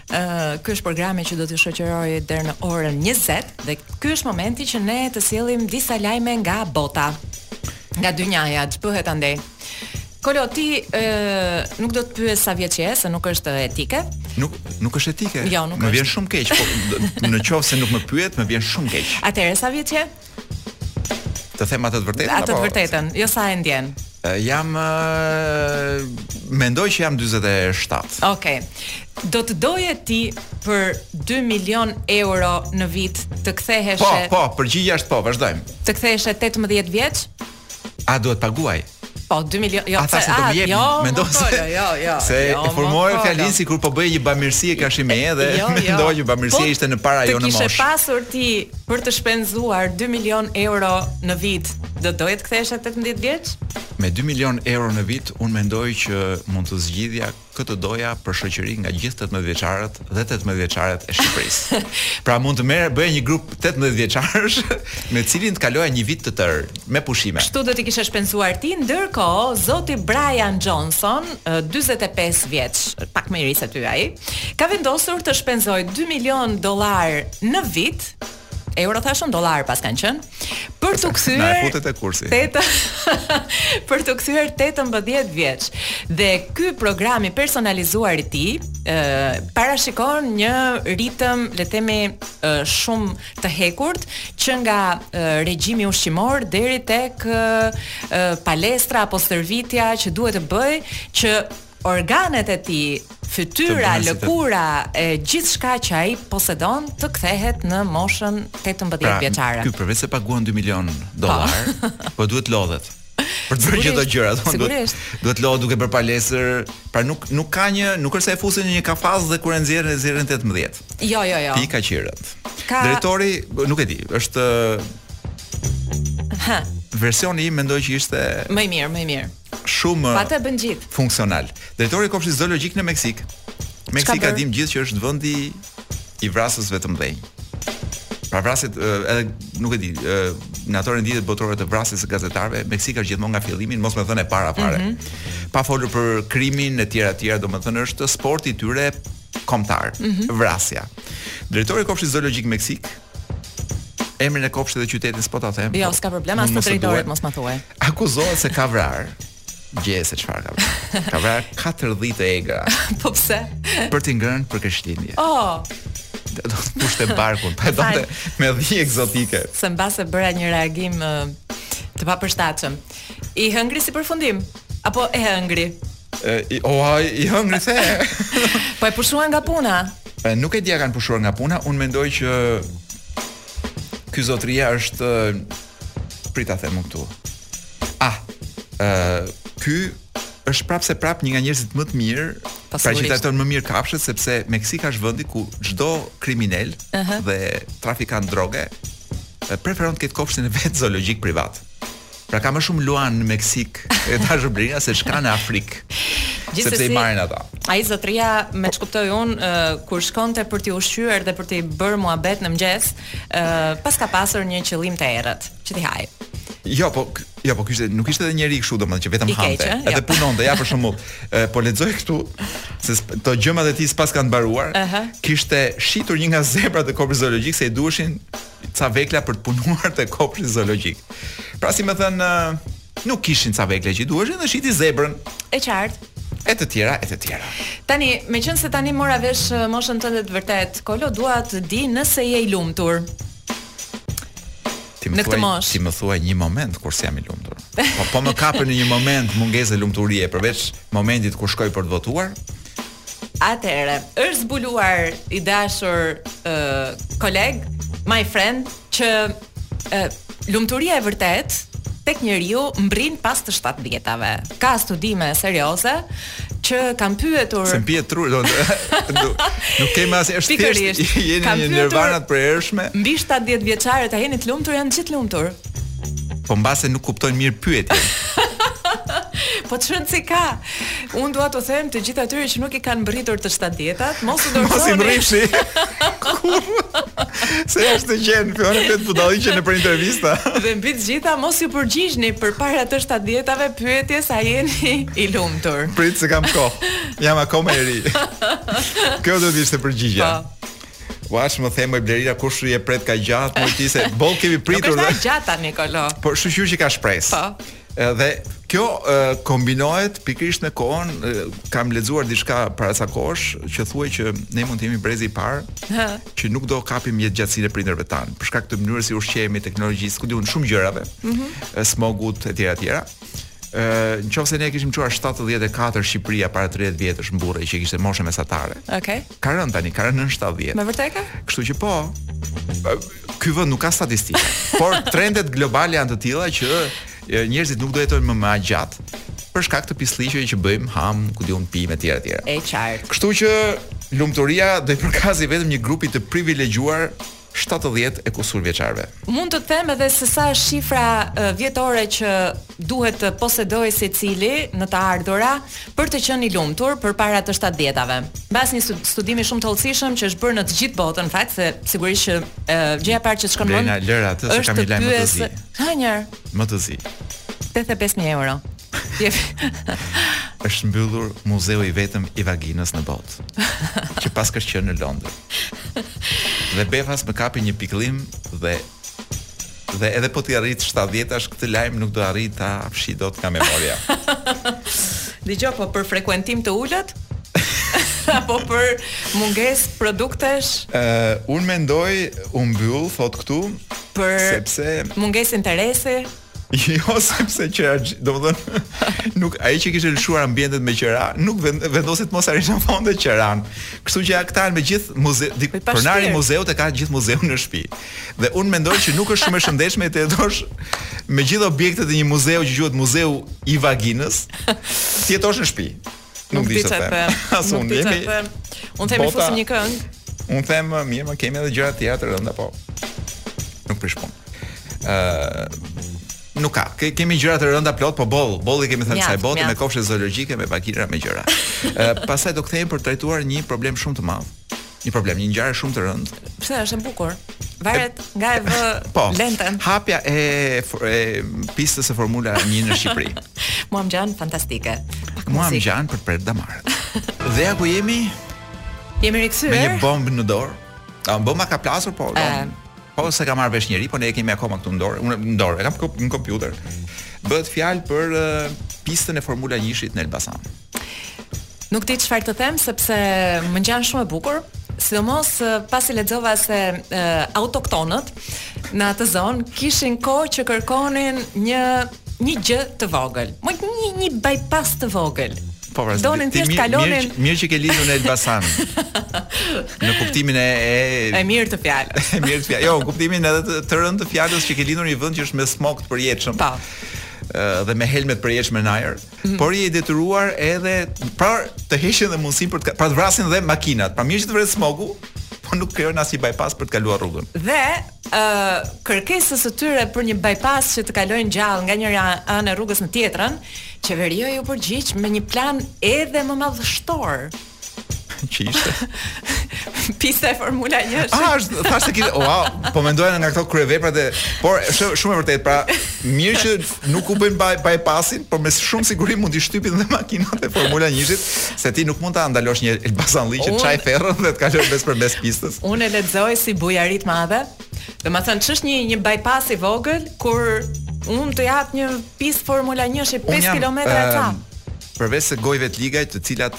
Ky është programi që do t'ju shoqërojë deri në orën 20 dhe ky është momenti që ne të sjellim disa lajme nga bota. Nga dynjaja, ç'bëhet andej? Kolo, ti e, nuk do të pyes sa vjeç je, se nuk është etike. Nuk nuk është etike. Jo, nuk është. Më vjen shumë keq, po në qoftë se nuk më pyet, më vjen shumë keq. Atëherë sa vjeç je? Të them atë të vërtetën apo? Atë të vërtetën, jo sa e ndjen. Jam uh, mendoj që jam 47. Okej. Do të doje ti për 2 milion euro në vit të kthehesh Po, po, përgjigja është po, vazhdojmë. Të kthehesh 18 vjeç? A duhet t'i paguaj? Po 2 milionë, jo, ata do më jepin, jo, mendoj, se jo, jo, jo. Se jo, e formove fjalinë sikur po bëj një bamirësi e ka shumë edhe, jo, jo. mendoja që bamirësia po, ishte në para jo në moshë. Të kishe pasur ti për të shpenzuar 2 milionë euro në vit, do doje të ktheheshe 18 vjeç? Me 2 milionë euro në vit, unë mendoj që mund të zgjidhja këto do ia përshoqëri nga gjithë tetëmbëdhjetë vjeçarët dhe tetëmbëdhjetë vjeçaret e Shqipërisë. Pra mund të merrje bëje një grup tetëmbëdhjetë vjeçarësh me të cilin të kaloje një vit të tërë me pushime. Kështu do t'i kishe shpenzuar ti, ndërkohë zoti Bryan Johnson, dyzet e pesë vjeç, pak më i ri se ty ai, ka vendosur të shpenzojë dy milionë dollarë në vit Euro thashë unë dollarë paskan qenë. Për t'u kthyer Na e fute te kursi. Tetë. për t'u kthyer 18 vjeç. Dhe ky program i personalizuar i tij, ë parashikon një ritëm, le të themi, shumë të hekurt që nga e, regjimi ushqimor deri tek e, palestra apo stërvitja që duhet të bëjë që organet e tij, fytyra, lëkura e gjithçka që ai posedon të kthehet në moshën 18 pra, vjeçare. Ky përveçse paguan 2 milionë dollarë, po, po duhet lodhet. Për të bërë këto gjëra, do duhet duhet lodhet duke bërë palestër, pra nuk nuk ka një, nuk është se e fusin në një kafaz dhe kur e nxjerrin e nxjerrin 18. Jo, jo, jo. Ti ka qirët. Ka... Drejtori, nuk e di, është Ha. Versioni im mendoj që ishte më i mirë, më i mirë. shumë pa të bën gjithë. Funksional. Drejtori i kopshtit zoologjik në Meksikë. Meksika e dimë gjithë që është vendi i vrasësve të mëdhenj. Pra vrasjet edhe nuk e di, në ato renditjet botërore të vrasjes së gazetarëve, Meksika është gjithmonë nga fillimi, mos me thënë e para fare. Mm -hmm. Pa folur për krimin e tjera tjera, domethënë është sporti i tyre kombëtar, mm -hmm. vrasja. Drejtori i Kopshtit Zoologjik Meksik, Emrin e kopshtit dhe qytetin s'po ta them. Jo, po s'ka problem, as të drejtorit mos ma thuaj. Akuzohet se ka vrarë. Gjeje se çfarë ka vrarë. Ka vrarë 4 dhi të egra. po pse? Për t'i ngrënë për Krishtlindje. Oh. Do të mbushte barkun, po e donte me dhi ekzotike. Se mbase bëra një reagim të papërshtatshëm. I hëngri si përfundim apo s'i hëngri? E, o, i hëngri se. po e pushuan nga puna. E, nuk e di a e kanë pushuar nga puna, unë mendoj që ky zotëria është prit ta them këtu. Ah, ë ky është prapë se prapë një nga njerëzit më të mirë, pra që trajton më mirë kafshët sepse Meksika është vendi ku çdo kriminel uh -huh. dhe trafikant droge preferon të ketë kopshtin e vet zoologjik privat. Pra ka më shumë luanë në Meksikë dhe tash zebra se ç'ka në Afrikë. Gjithsesi, sepse i marrin ata. Ai zotëria, me ç'kuptoj un, uh, kur shkonte për t'i ushqyer dhe për t'i bërë muhabet në mëngjes, ë uh, paska pasur një qëllim të errët, që t'i hajë. Jo, po jo, po kishte nuk ishte edhe njeri kështu domethënë që vetëm hante. Eh? Edhe jo. punonte, ja për shembull, po lexoj këtu se këto gjëmat e tij s'paskan mbaruar. Uh -huh. Kishte shitur një nga zebrat e kopshtit zoologjik se i duheshin ca vekla për të punuar te kopshti zoologjik. Pra si me thënë nuk kishin ca vekla që i duheshin dhe shiti zebrën. E qartë. E të tjera, e të tjera. Tani, meqenëse tani mora vesh moshën tënde të vërtetë, Kolo, dua të di nëse je i lumtur. në këtë moshë. Ti më thuaj një moment kur s'jam i lumtur. Po, po më kape në një moment mungesë lumturie, përveç momentit kur shkoj për të votuar, Atëherë, është zbuluar i dashur uh, koleg, my friend, që uh, lumturia e vërtetë tek njeriu mbërrin pas të 70-tave. Ka studime serioze që kanë pyetur Se mpihet truri, o nuk kemi as është thjesht jeni në nirvana të përhershme. Mbi 70 vjeçarët a jeni të lumtur, janë gjithë të lumtur. Po mbase nuk kuptojnë mirë pyetjen. Po të shënë si ka Unë dua t'u them të gjithë atyre që nuk i kanë mbërritur të shtatëdhjetat Mos u dorëzoni Mos i mbërripsi Se është të gjenë Fjone të të budalla që nëpër intervista Dhe mbi të gjitha mos iu përgjigjni Përpara të shtatëdhjetave pyetjes a jeni i lumtur Prit se kam kohë Jam akoma i ri Kjo do të ishte përgjigja Po Ua ç'më the moj Blerina kush i pret kaq gjatë moj ti se boll kemi pritur. Nuk është aq gjatë tani Kolo. Po shyqyr që ka shpresë. Po. Dhe kjo e, kombinohet pikërisht me kohën, e, kam lexuar diçka para sa kohësh që thoshte që ne mund të jemi brezi i parë Hë. që nuk do kapim jetëgjatësinë e prindërve tanë për shkak të mënyrës si ushqehemi, teknologjisë, ku di unë shumë gjërave, mm -hmm. smogut etj etj. Ë, nëse ne kishim çuar 74 Shqipëria para 30 vjetësh mburrej që kishte moshën mesatare. Okej. Ka rënë tani, ka rënë në 70. Me vërtetë ka? Kështu që po. Ky vend nuk ka statistika, por trendet globale janë të tilla që njerëzit nuk do jetojnë më më gjatë për shkak të pisllëqeve që bëjmë, hamë, ku di unë pimë etj etj. E qartë. Kështu që lumturia do i përkasë vetëm një grupi të privilegjuar shtatëdhjetë e kusur vjeçarëve. Mund të them edhe se sa është shifra vjetore që duhet të posedojë secili në të ardhura për të qenë i lumtur përpara të shtatëdhjetave. Në bazë të një studimi shumë të hollësishëm që është bërë në të gjithë botën, në fakt se sigurisht që gjëja e parë që të shkon në mend. Lëre lëre atë se kam një lajm më të zi. Ha një herë. Më të zi. 85000 euro. është mbyllur muzeu i vetëm i vaginës në botë. Që paska qenë në Londër. Dhe befas më kapi një pikëllim dhe dhe edhe po t'i arrij 70-tat këtë lajm nuk do arrij ta fshij dot nga memoria. Dëgjo po për frekuentim të ulët apo për mungesë produktesh? Ë, uh, unë mendoj u mbyll thotë këtu për sepse mungesë interesi. Jo sepse që do të thotë nuk ai që kishte lëshuar ambientet me qera, nuk vendosi të mos e rinovonte qeranë. Kështu që ata me gjithë muze, pronari i muzeut e ka gjithë muzeun në shtëpi. Dhe unë mendoj që nuk është shumë e shëndetshme të jetosh me gjithë objektet e një muzeu që quhet Muzeu i Vaginës, të jetosh në shtëpi. Nuk di çfarë të them. As unë s'di çfarë të them. Unë them i fusim një këngë. Unë them uh, mirë, ne kemi edhe gjëra të tjera të rënda, po. Nuk prish punë. Ë uh, Nuk ka. Ke, kemi gjëra të rënda plot, po boll, boll i kemi thënë kësaj bote me kopshte zoologjike, me bakira, me gjëra. Ë uh, pastaj do kthehemi për të trajtuar një problem shumë të madh. Një problem, një ngjarje shumë të rëndë. Pse është e bukur? Varet nga e vë po, lentën. Hapja e, e pistës së Formula 1 në Shqipëri. Mua më ngjan fantastike. Mua më ngjan për të prerë damarët. Dhe ja ku jemi. Jemi rikthyer. Me një bombë në dorë. A bomba ka plasur po? E... Po s'e ka marrë vesh njeri, po ne e kemi akoma këtu në dorë. Unë në dorë, e kam në kompjuter. Bëhet fjalë për uh, pistën e Formula 1-shit në Elbasan. Nuk di çfarë të them sepse më ngjan shumë e bukur, sidomos pasi lexova se e, autoktonët në atë zonë kishin kohë që kërkonin një një gjë të vogël, një një bypass të vogël. Po, pra, donin të, thjesht të kalonin. Mirë, mirë që ke lindur në Elbasan. në kuptimin e e, e mirë të fjalës. e mirë të fjalës. Jo, kuptimin edhe të, të rëndë të fjalës që ke lindur në një vend që është me smog të përjetshëm. Po dhe me helme të përjetshme në ajër. por je i detyruar edhe pra të heqin dhe mundësinë për të pra të vrasin dhe makinat. Pra mirë që të vret smogu, po nuk krijojnë as një bypass për të kaluar rrugën. Dhe ë uh, kërkesës së tyre për një bypass që të kalojnë gjallë nga njëra anë e rrugës në tjetrën, qeveria iu përgjigj me një plan edhe më madhështor. Që ishte? Pista e Formula 1. A, ah, është, thashë se kishte, wow, po mendoja nga këto kryeveprat e, por, shumë, shumë e vërtetë, pra, mirë që nuk u bëjnë baj, bajpasin, por me shumë siguri mund t'i shtypin dhe makinat e Formula 1-shit se ti nuk mund ta ndalosh një elbasanlli që çan ferrën dhe të kalojë mes për mes pistës. Unë e lexoj si bujari të madhe, domethënë, ç'është një, një bypass i vogël, kur unë të jap një pistë Formula 1 që 5 km e ca. Përveçse gojëve të liga të cilat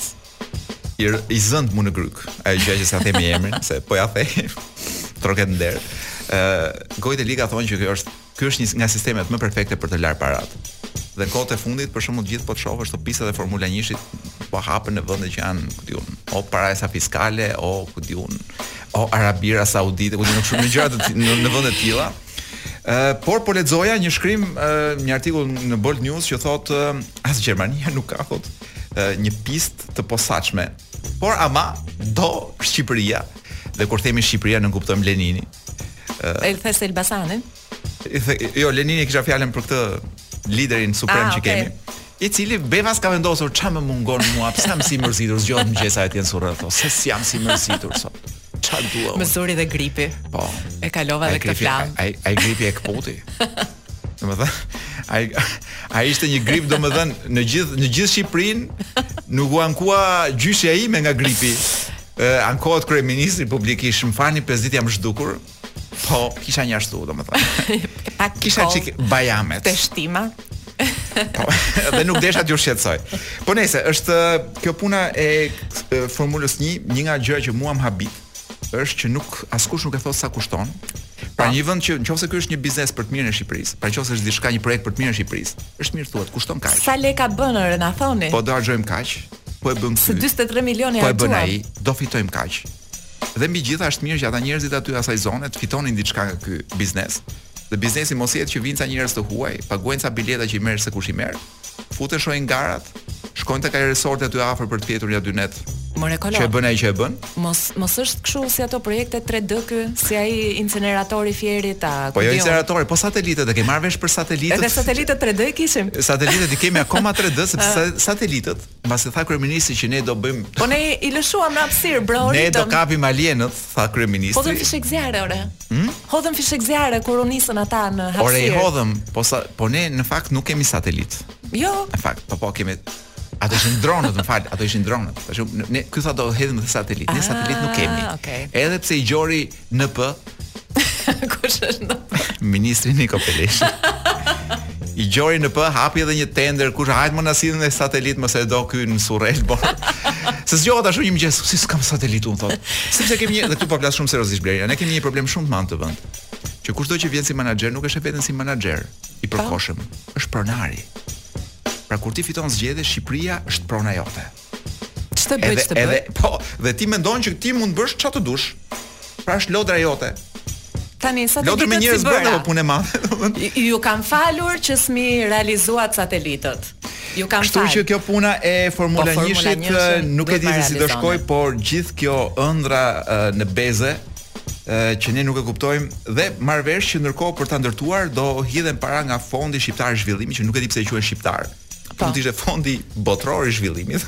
i, i zëntë mu në grykë. Ajo gjë që s'ia themi emrin, se po ia the. Troket në derë. Ë uh, gojët e liga thonë që kjo është ky është një nga sistemet më perfekte për të larë paratë. Dhe kohët e fundit për shembull gjithë po të shohësh këto pistat e Formula 1-shit po hapen në vende që janë ku di unë, o parajsa fiskale, o ku di unë, o Arabira Saudite, ku di unë shumë gjëra të në, në vende të tilla. por po lexoja një shkrim, një artikull në Bold News që thotë as Gjermania nuk ka thot një pistë të posaçme. Por ama do Shqipëria. Dhe kur themi Shqipëria nënkuptojmë Leninin. Ai the se Elbasanin. Jo, Leninin kisha fjalën për këtë liderin suprem ah, që kemi. i cili befas ka vendosur ç'a më mungon mua, pse jam si mërzitur, zgjohet mëngjes ai atje në Surrel, thotë, seç si jam si mërzitur sot. Ç'a dua? Me zuri dhe gripi. Po. E kalova edhe këtë flam. Ai ai gripi e këputi. Domethënë, ai ai ishte një grip domethënë në gjithë në gjithë Shqipërinë nuk u ankua gjyshja ime nga gripi. Ë ankohet kryeministri publikisht, më falni pesë ditë jam zhdukur. Po, kisha një ashtu, domethënë. Pa kisha çik bajamet. Teshtima. Po, dhe nuk desha t'ju shqetësoj. Po nëse është kjo puna e formulës 1, një nga gjërat që mua më habit është që nuk askush nuk e thot sa kushton. Pra një vend që nëse ky është një biznes për të mirën e Shqipërisë, pra nëse është diçka një projekt për të mirën e Shqipërisë, është mirë thuat kushton kaq. Sa lekë bën ore na thoni? Po do harxojmë kaq. Po e bën ky. 43 milionë harxuam. Po e bën ai, do fitojmë kaq Dhe mbi gjitha është mirë që ata njerëzit aty asaj zone të fitonin diçka nga ky biznes. Dhe biznesi mos jetë që vinë ca njerëz të huaj, paguajnë ca bileta që i merr se kush i merr, futen shohin garat, shkojnë tek ai resorti aty afër për të fjetur ja dy net. More kolo. Që e bën ai që e bën? Mos mos është kështu si ato projekte 3D ky, si ai inceneratori i Fierit, a ku Po jo inceneratori, po satelitët e ke marrë vesh për satelitët. Edhe satelitët 3D i kishim. Satelitët i kemi akoma 3D sepse satelitët mbasi tha kryeministri që ne do bëjmë Po ne i lëshuam në hapësirë, bro. Ne do kapim alienët, tha kryeministri. Hodhëm fishek zjarre, ore. Hmm? Hodhëm fishek zjarre kur u nisën ata në hapësirë. Ore, i hodhëm, po sa po ne në fakt nuk kemi satelit. Jo. Në fakt, po po kemi Ato ishin dronët, më fal, ato ishin dronët. Tash ne ky tha do hedhim me satelit. Ne satelit nuk kemi. Ah, okay. Edhe pse i gjori NP. Kush është NP? Ministri Niko Pelesh. I gjori NP, hapi edhe një tender, kush hajt më na sillni një satelit, më se e do ky në Surrel, bo. Se zgjohet ashtu një mëngjes, si s'kam satelit, unë thotë. Sepse kemi një, dhe këtu po flas shumë seriozisht Blerina, ne kemi një problem shumë të madh në vend. Që kushdo që vjen si menaxher nuk e sheh veten si menaxher i përkohshëm, është pronari. Pra kur ti fiton zgjedhje, Shqipëria është prona jote. Ç'të bëj, ç'të bëj? Edhe po, dhe ti mendon që ti mund të bësh çfarë të dush. Pra është lodra jote. Tani sa të Lodra me njerëz bëra apo punë madhe, domethënë. Ju kam falur që s'mi realizuat satelitët. Ju kam falur. Kështu që kjo puna e Formula 1-shit po, nuk e di si do shkoj, por gjithë kjo ëndra në beze që ne nuk e kuptojmë dhe marr vesh që ndërkohë për ta ndërtuar do hidhen para nga fondi shqiptar i zhvillimit që nuk e di pse e quajnë shqiptar. Po. Mund të ishte fondi botëror i zhvillimit.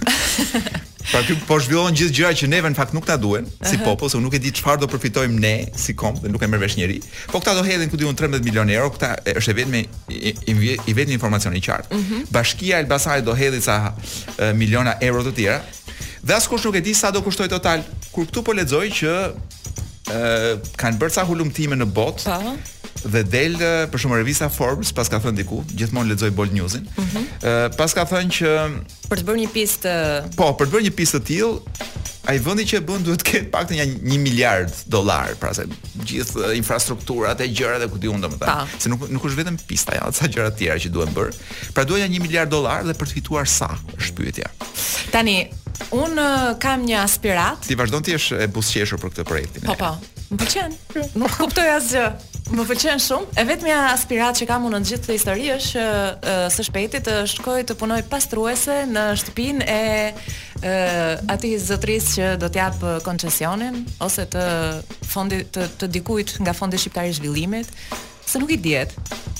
Pra ky po zhvillon gjithë gjëra që neve në fakt nuk na duhen si popull, se unë nuk e di çfarë do përfitojmë ne si komb dhe nuk e merr vesh njeri. Po këta do hedhin ku di un 13 milionë euro, kjo është i vetmi i, i, i vetmi informacion i qartë. Mhm. Bashkia e Elbasanit do hedhi ca e, miliona euro të tjera. Dhe askush nuk e di sa do kushtoj total. Kur këtu po lexoj që ë kanë bërë ca hulumtime në botë. Po. Dhe del për shumë revista Forbes, paska thënë diku, gjithmonë lexoj Bold Newsin. Ëh, mm -hmm. paska thënë që për të bërë një pistë Po, për të bërë një pistë të tillë, ai vendi që e bën duhet të ketë të paktën një, një miliard dollar, pra se gjithë infrastrukturat e gjërat e ku di un domethënë, se nuk nuk është vetëm pista, janë ca gjëra të tjera që duhen bërë. Pra duhen 1 miliard dollar dhe për të fituar sa? Është pyetja. Tani, un kam një aspirat. Ti vazhdon të jesh e buzëqeshur për këtë projektin. Po po. Më pëlqen. Nuk kuptoj asgjë. Më pëlqen shumë. E vetmja aspirat që kam unë në gjithë këtë histori është që uh, së shpejti të shkoj të punoj pastruese në shtëpinë e uh, atij zotris që do të jap koncesionin ose të fondi të, të dikujt nga fondi shqiptar i zhvillimit Se nuk i dihet.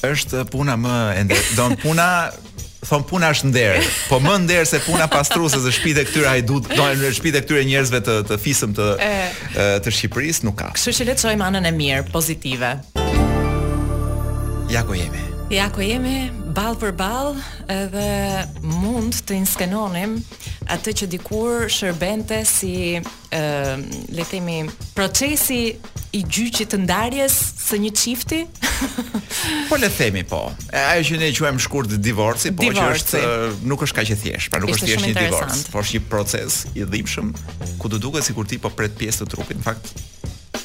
Është puna më me nder. Çdo punë thon puna është nder, po më nder se puna pastruese e shpive të këtyre hajdut, domthënë shpive të këtyre njerëzve të të fisëm të e, të Shqipërisë nuk ka. Kështu që le të shojmë anën e mirë, pozitive. Ja ku jemi. Ja ku jemi, ball për ball, edhe mund të inskenonim atë që dikur shërbente si ë le të themi procesi i gjyqit të ndarjes së një çifti. po le të themi po. Ajo që ne e quajmë shkurt divorci, po që është nuk është kaq e thjeshtë, pra nuk është thjesht një divorc, por është një proces i dhimbshëm ku të duket sikur ti po pret pjesë të trupit. Në fakt,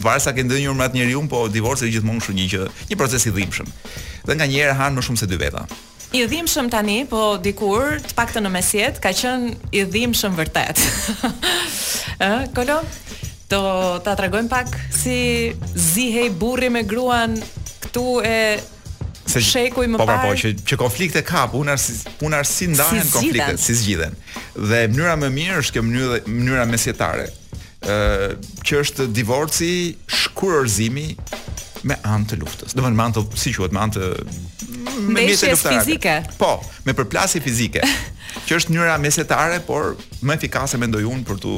varet sa ke ndënjur me atë njeriun, po divorci është gjithmonë kështu një gjë, një proces i dhimbshëm. Dhe nganjëherë han më shumë se dy veta. I dhimbshëm tani, po dikur, të paktën në mesjetë, ka qenë i dhimbshëm vërtet. Ë, Kolo, do ta tregojmë pak si zihej burri me gruan këtu e ca shekuj më po, pra, po, parë. Po, që, që konflikte ka, po puna si, puna si ndahen si konfliktet, si zgjidhen. Dhe mënyra më e mirë është kjo mënyra, mënyra mesjetare. ë që është divorci, shkurorëzimi me anë të luftës. Domthonë me anë të si quhet, me anë të me mjete luftarake. fizike. Po, me përplasje fizike. që është mënyra mesjetare, por më efikase mendoj unë për tu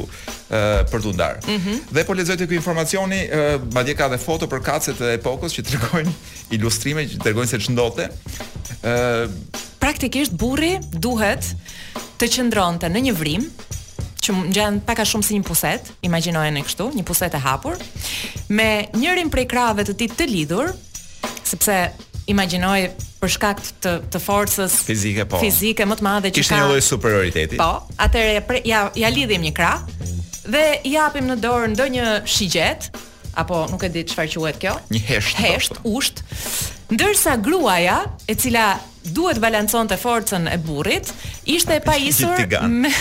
ë për tu ndarë. Mm -hmm. Dhe po lexoj te ky informacioni, ë madje ka dhe foto përkatëse të epokës që tregojnë ilustrime që tregojnë se ç'ndodhte. ë Praktikisht burri duhet të qëndronte në një vrim që ngjan pak a shumë si një puset, imagjinojeni kështu, një puset e hapur, me njërin prej krahëve të tij të lidhur, sepse imagjinoj për shkak të të forcës fizike po fizike më të madhe që kishte një lloj superioriteti. Po, atëherë ja ja lidhim një krah dhe i japim në dorë ndonjë shigjet apo nuk e di çfarë quhet kjo. Një hesht. Hesht, usht. Ndërsa gruaja, e cila duhet balanconte forcën e burrit, ishte e pajisur me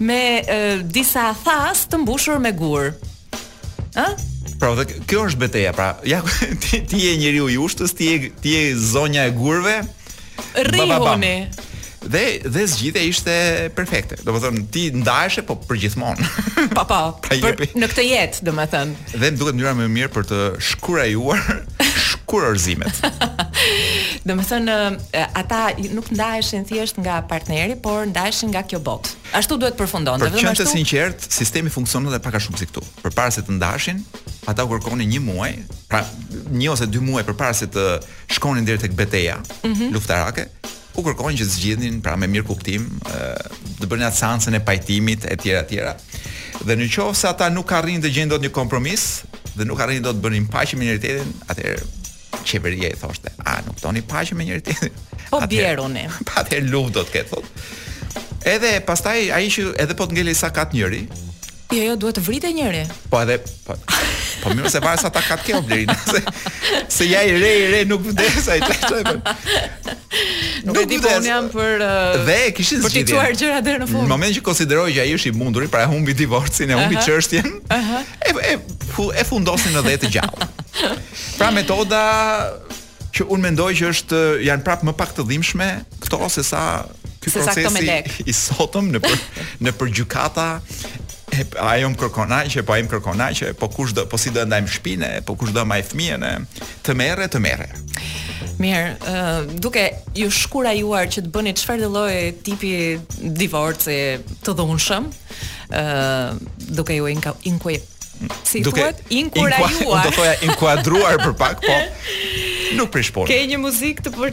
me e, disa thas të mbushur me gur. Ë? Pra dhe kjo është beteja, pra ja ti ti je njeriu i ushtës, ti je ti je zonja e gurëve, Rrihuni. Dhe dhe zgjidhja ishte perfekte. Domethënë ti ndaheshe po përgjithmonë. Po po. Pra jepi. Në këtë jetë, domethënë. Dhe më duket mënyra më e mirë për të shkurajuar shkurorëzimet. Domethënë ata nuk ndaheshin thjesht nga partneri, por ndaheshin nga kjo botë. Ashtu duhet të përfundojë, domethënë ashtu. Për të qenë sinqert, sistemi funksiononte edhe pak a shumë si këtu. Përpara se të ndaheshin, ata u kërkonin një muaj, pra një ose dy muaj përpara se të shkonin deri tek beteja mm -hmm. luftarake, u kërkonin që të zgjidhnin pra me mirëkuptim, të bënin atë seancën e pajtimit etj etj. Dhe në qoftë se ata nuk arrinin të gjenin dot një kompromis dhe nuk arrinin dot të bënin paqe me njëri-tjetrin, atëherë qeveria i thoshte, a nuk doni paqe me njëritetin? Po bjeruni. Po atëherë luftë do të ketë thotë. Edhe pastaj ai që edhe po të ngelej sakat njëri, Jo, jo, duhet të vritej njëri. Po edhe po. Po mirë se varet sa takat ke, o Blerina, se se ja i ra i ra nuk vdes ai tash. Nuk e di po unë jam për uh, dhe kishin për të çuar gjëra deri në fund. Në momentin që konsideroj që ai është i mundur, pra e humbi divorcin, e humbi çështjen. Ëh. E e e fundosin në dhe të gjallë. Pra metoda që unë mendoj që është janë prapë më pak të dhimbshme këto se sa ky se procesi sa i sotëm nëpër, nëpër gjykata e ajo më kërkon aq e po ai më kërkon aq po kush do po si do e ndajmë shpinë po kush do mbajë fëmijën e të merre të merre Mirë, uh, duke ju shkurajuar që të bëni çfarëdo lloj tipi divorci të dhunshëm, uh, duke ju inka, inkuit, Si duke thuhet, inkurajuar. Unë do thoja inkuadruar për pak, po. Nuk prish punë. Ke një muzikë të për,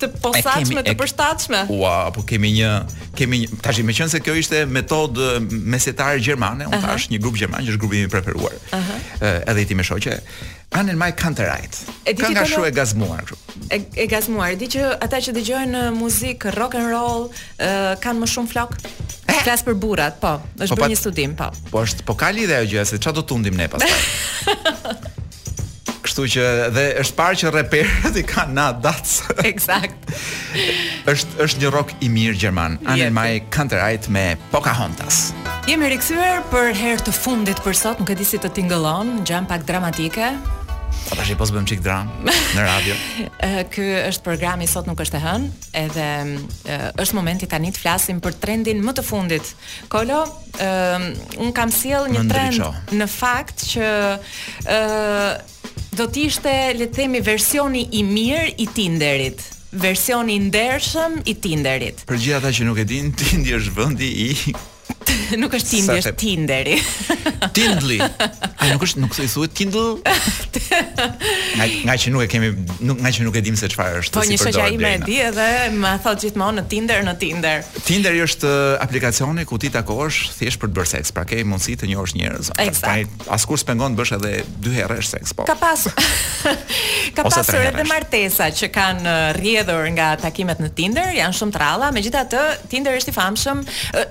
të posaçme, të përshtatshme. Ua, po kemi një kemi një tashi meqenëse kjo ishte metod mesjetare gjermane, ta, është një grup gjerman që është grupi im i preferuar. Ëh. Uh -huh. Edhe i sime shoqe. AnnenMayKantereit. Kënga shumë e gazmuar kështu. E, e gazmuar. Di që ata që dëgjojnë muzikë rock and roll uh, kanë më shumë flokë. Eh? Flas për burrat, po. Është po, bërë një studim, po. Po është po ka lidhje ajo gjë se çfarë do tundim ne pastaj. Kështu që dhe është parë që reperët i ke nja dac. Eksakt. është është një rock i mirë gjerman. AnnenMayKantereit me Pocahontas. Jemi rikthyer për herë të fundit për sot, nuk e di si të tingëllon, ngjan pak dramatike. Po tashi po s'bëjmë çik dramë në radio. Ky është programi Sot nuk është e hënë, edhe është momenti tani të flasim për trendin më të fundit. Kolo, ë unë kam sjellë një trend në fakt që ë Do të ishte le të themi versioni i mirë i Tinderit, versioni i ndershëm i Tinderit. Për gjithë ata që nuk e dinë, Tindi është vendi i nuk është Tindi, është Tinderi. Tindli. A, nuk është, nuk i thuhet Tindl. Nga nga që nuk e kemi, nuk nga që nuk e dimë se çfarë është po s'i përdor. Po një shoqja ime e di edhe më thotë gjithmonë në Tinder, në Tinder. Tinderi është uh, aplikacioni ku ti takohesh thjesht për të bërë seks, pra ke mundësi të njohësh njerëz. Pastaj Askush s'të pengon të bësh edhe dy herësh seks, po. Ka pas Ka pasur edhe martesa që kanë rrjedhur nga takimet në Tinder, janë shumë të rralla, megjithatë Tinder është i famshëm,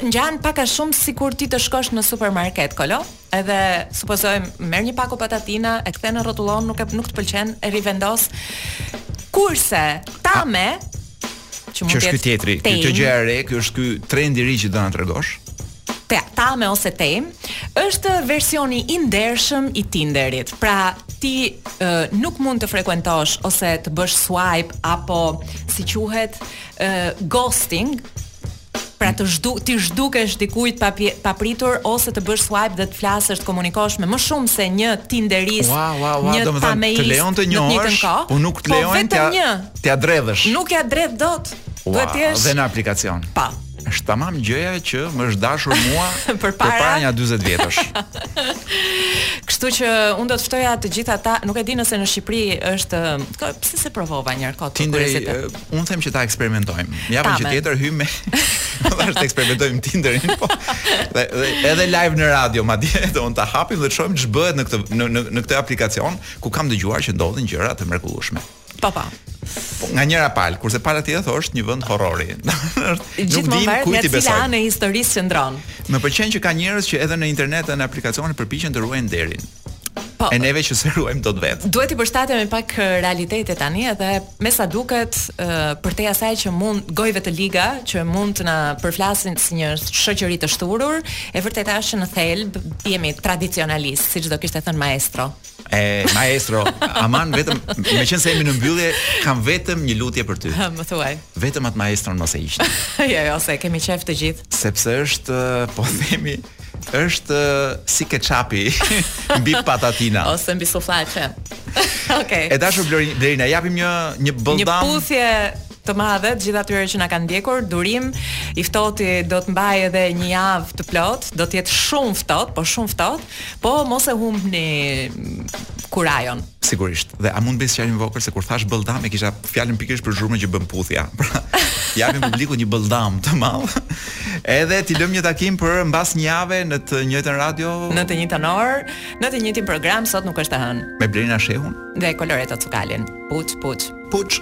ngjan pak a shumë sikur ti të shkosh në supermarket, kolo? Edhe supozojmë merr një pako patatina, e kthen e rrotullon, nuk e nuk të pëlqen, e rivendos. Kurse Tame që mund të jetë tjetri, kjo gjë e re, ky është ky trendi i ri që do na tregosh. te Tame ose Tejm është versioni i ndershëm i Tinderit. Pra, ti e, nuk mund të frekuentosh ose të bësh swipe apo si quhet e, ghosting pra të zhdu, t'i zhdukesh dikujt pa, pje- papritur ose të bësh swipe dhe të flasësh të komunikosh me më shumë se një Tinderist, Ua, ua, ua, një domethënë tameist të lejon të në njëjtën njohësh, kohë, po nuk të lejon vetëm t'ja- një. t'ja dredhësh. Nuk ia dredh dot. Ua, Duhet të jesh dhe në aplikacion. Pa. Është tamam gjëja që më është dashur mua për para nja 40 vjetësh. Kështu që unë do të ftoja të gjithë ata, nuk e di nëse në Shqipëri është, hapur se s'e provova një herë kot. Unë them që ta eksperimentojmë. Javën që tjetër hyjmë bashkë të eksperimentojmë Tinderin, po. Dhe, dhe edhe live në radio, madje do ta hapim dhe të shohim ç'bëhet në këtë në në këtë aplikacion ku kam dëgjuar që ndodhin gjëra të mrekullueshme. Po po. Po, nga njëra palë, kurse pala tjetër thotë është një vend horrori. Nuk di kujt t'i besoj. Gjithmonë në histori s'ë qëndron. Më pëlqen që ka njerëz që edhe në internet dhe në aplikacione përpiqen të ruajnë nderin. Po. E neve që s'e ruajmë dot vetë. Duhet të përshtatemi pak realitetit tani edhe me sa duket përtej asaj që mund gojëve të liga që mund të na përflasin si një shoqëri të shthurur, e vërteta është që në thelb jemi tradicionalistë, siç do kishte thënë maestro. E maestro, aman vetëm meqenëse jemi në mbyllje, kam vetëm një lutje për ty. Më thuaj. Vetëm atë maestron mos e hiqni. jo, jo, se kemi qejf të gjithë. Sepse është, po themi, është si keçapi mbi patatina ose mbi suflaqe. Okej. Okay. E dashur Blerina, i japim një një bëldam. Një puthje të madhe të gjithë atyre që na kanë ndjekur. Durim i ftohti do të mbajë edhe një javë të plotë, do të jetë shumë ftohtë, po shumë ftohtë. Po mos e humbni kurajon. Sigurisht. Dhe a mund të bëj një sqarim të vogël se kur thashë bëldam e kisha fjalën pikërisht për zhurmën që bën puthja. Pra, i japim publikut një bëldam të madh. Edhe t'i lëmë një takim për mbas një jave në të njëjtën radio, në të njëjtën orë, në të njëjtin program sot nuk është e hënë. Me Blerina Shehun dhe Koloreto Cukalin. Puç, puç. Puç.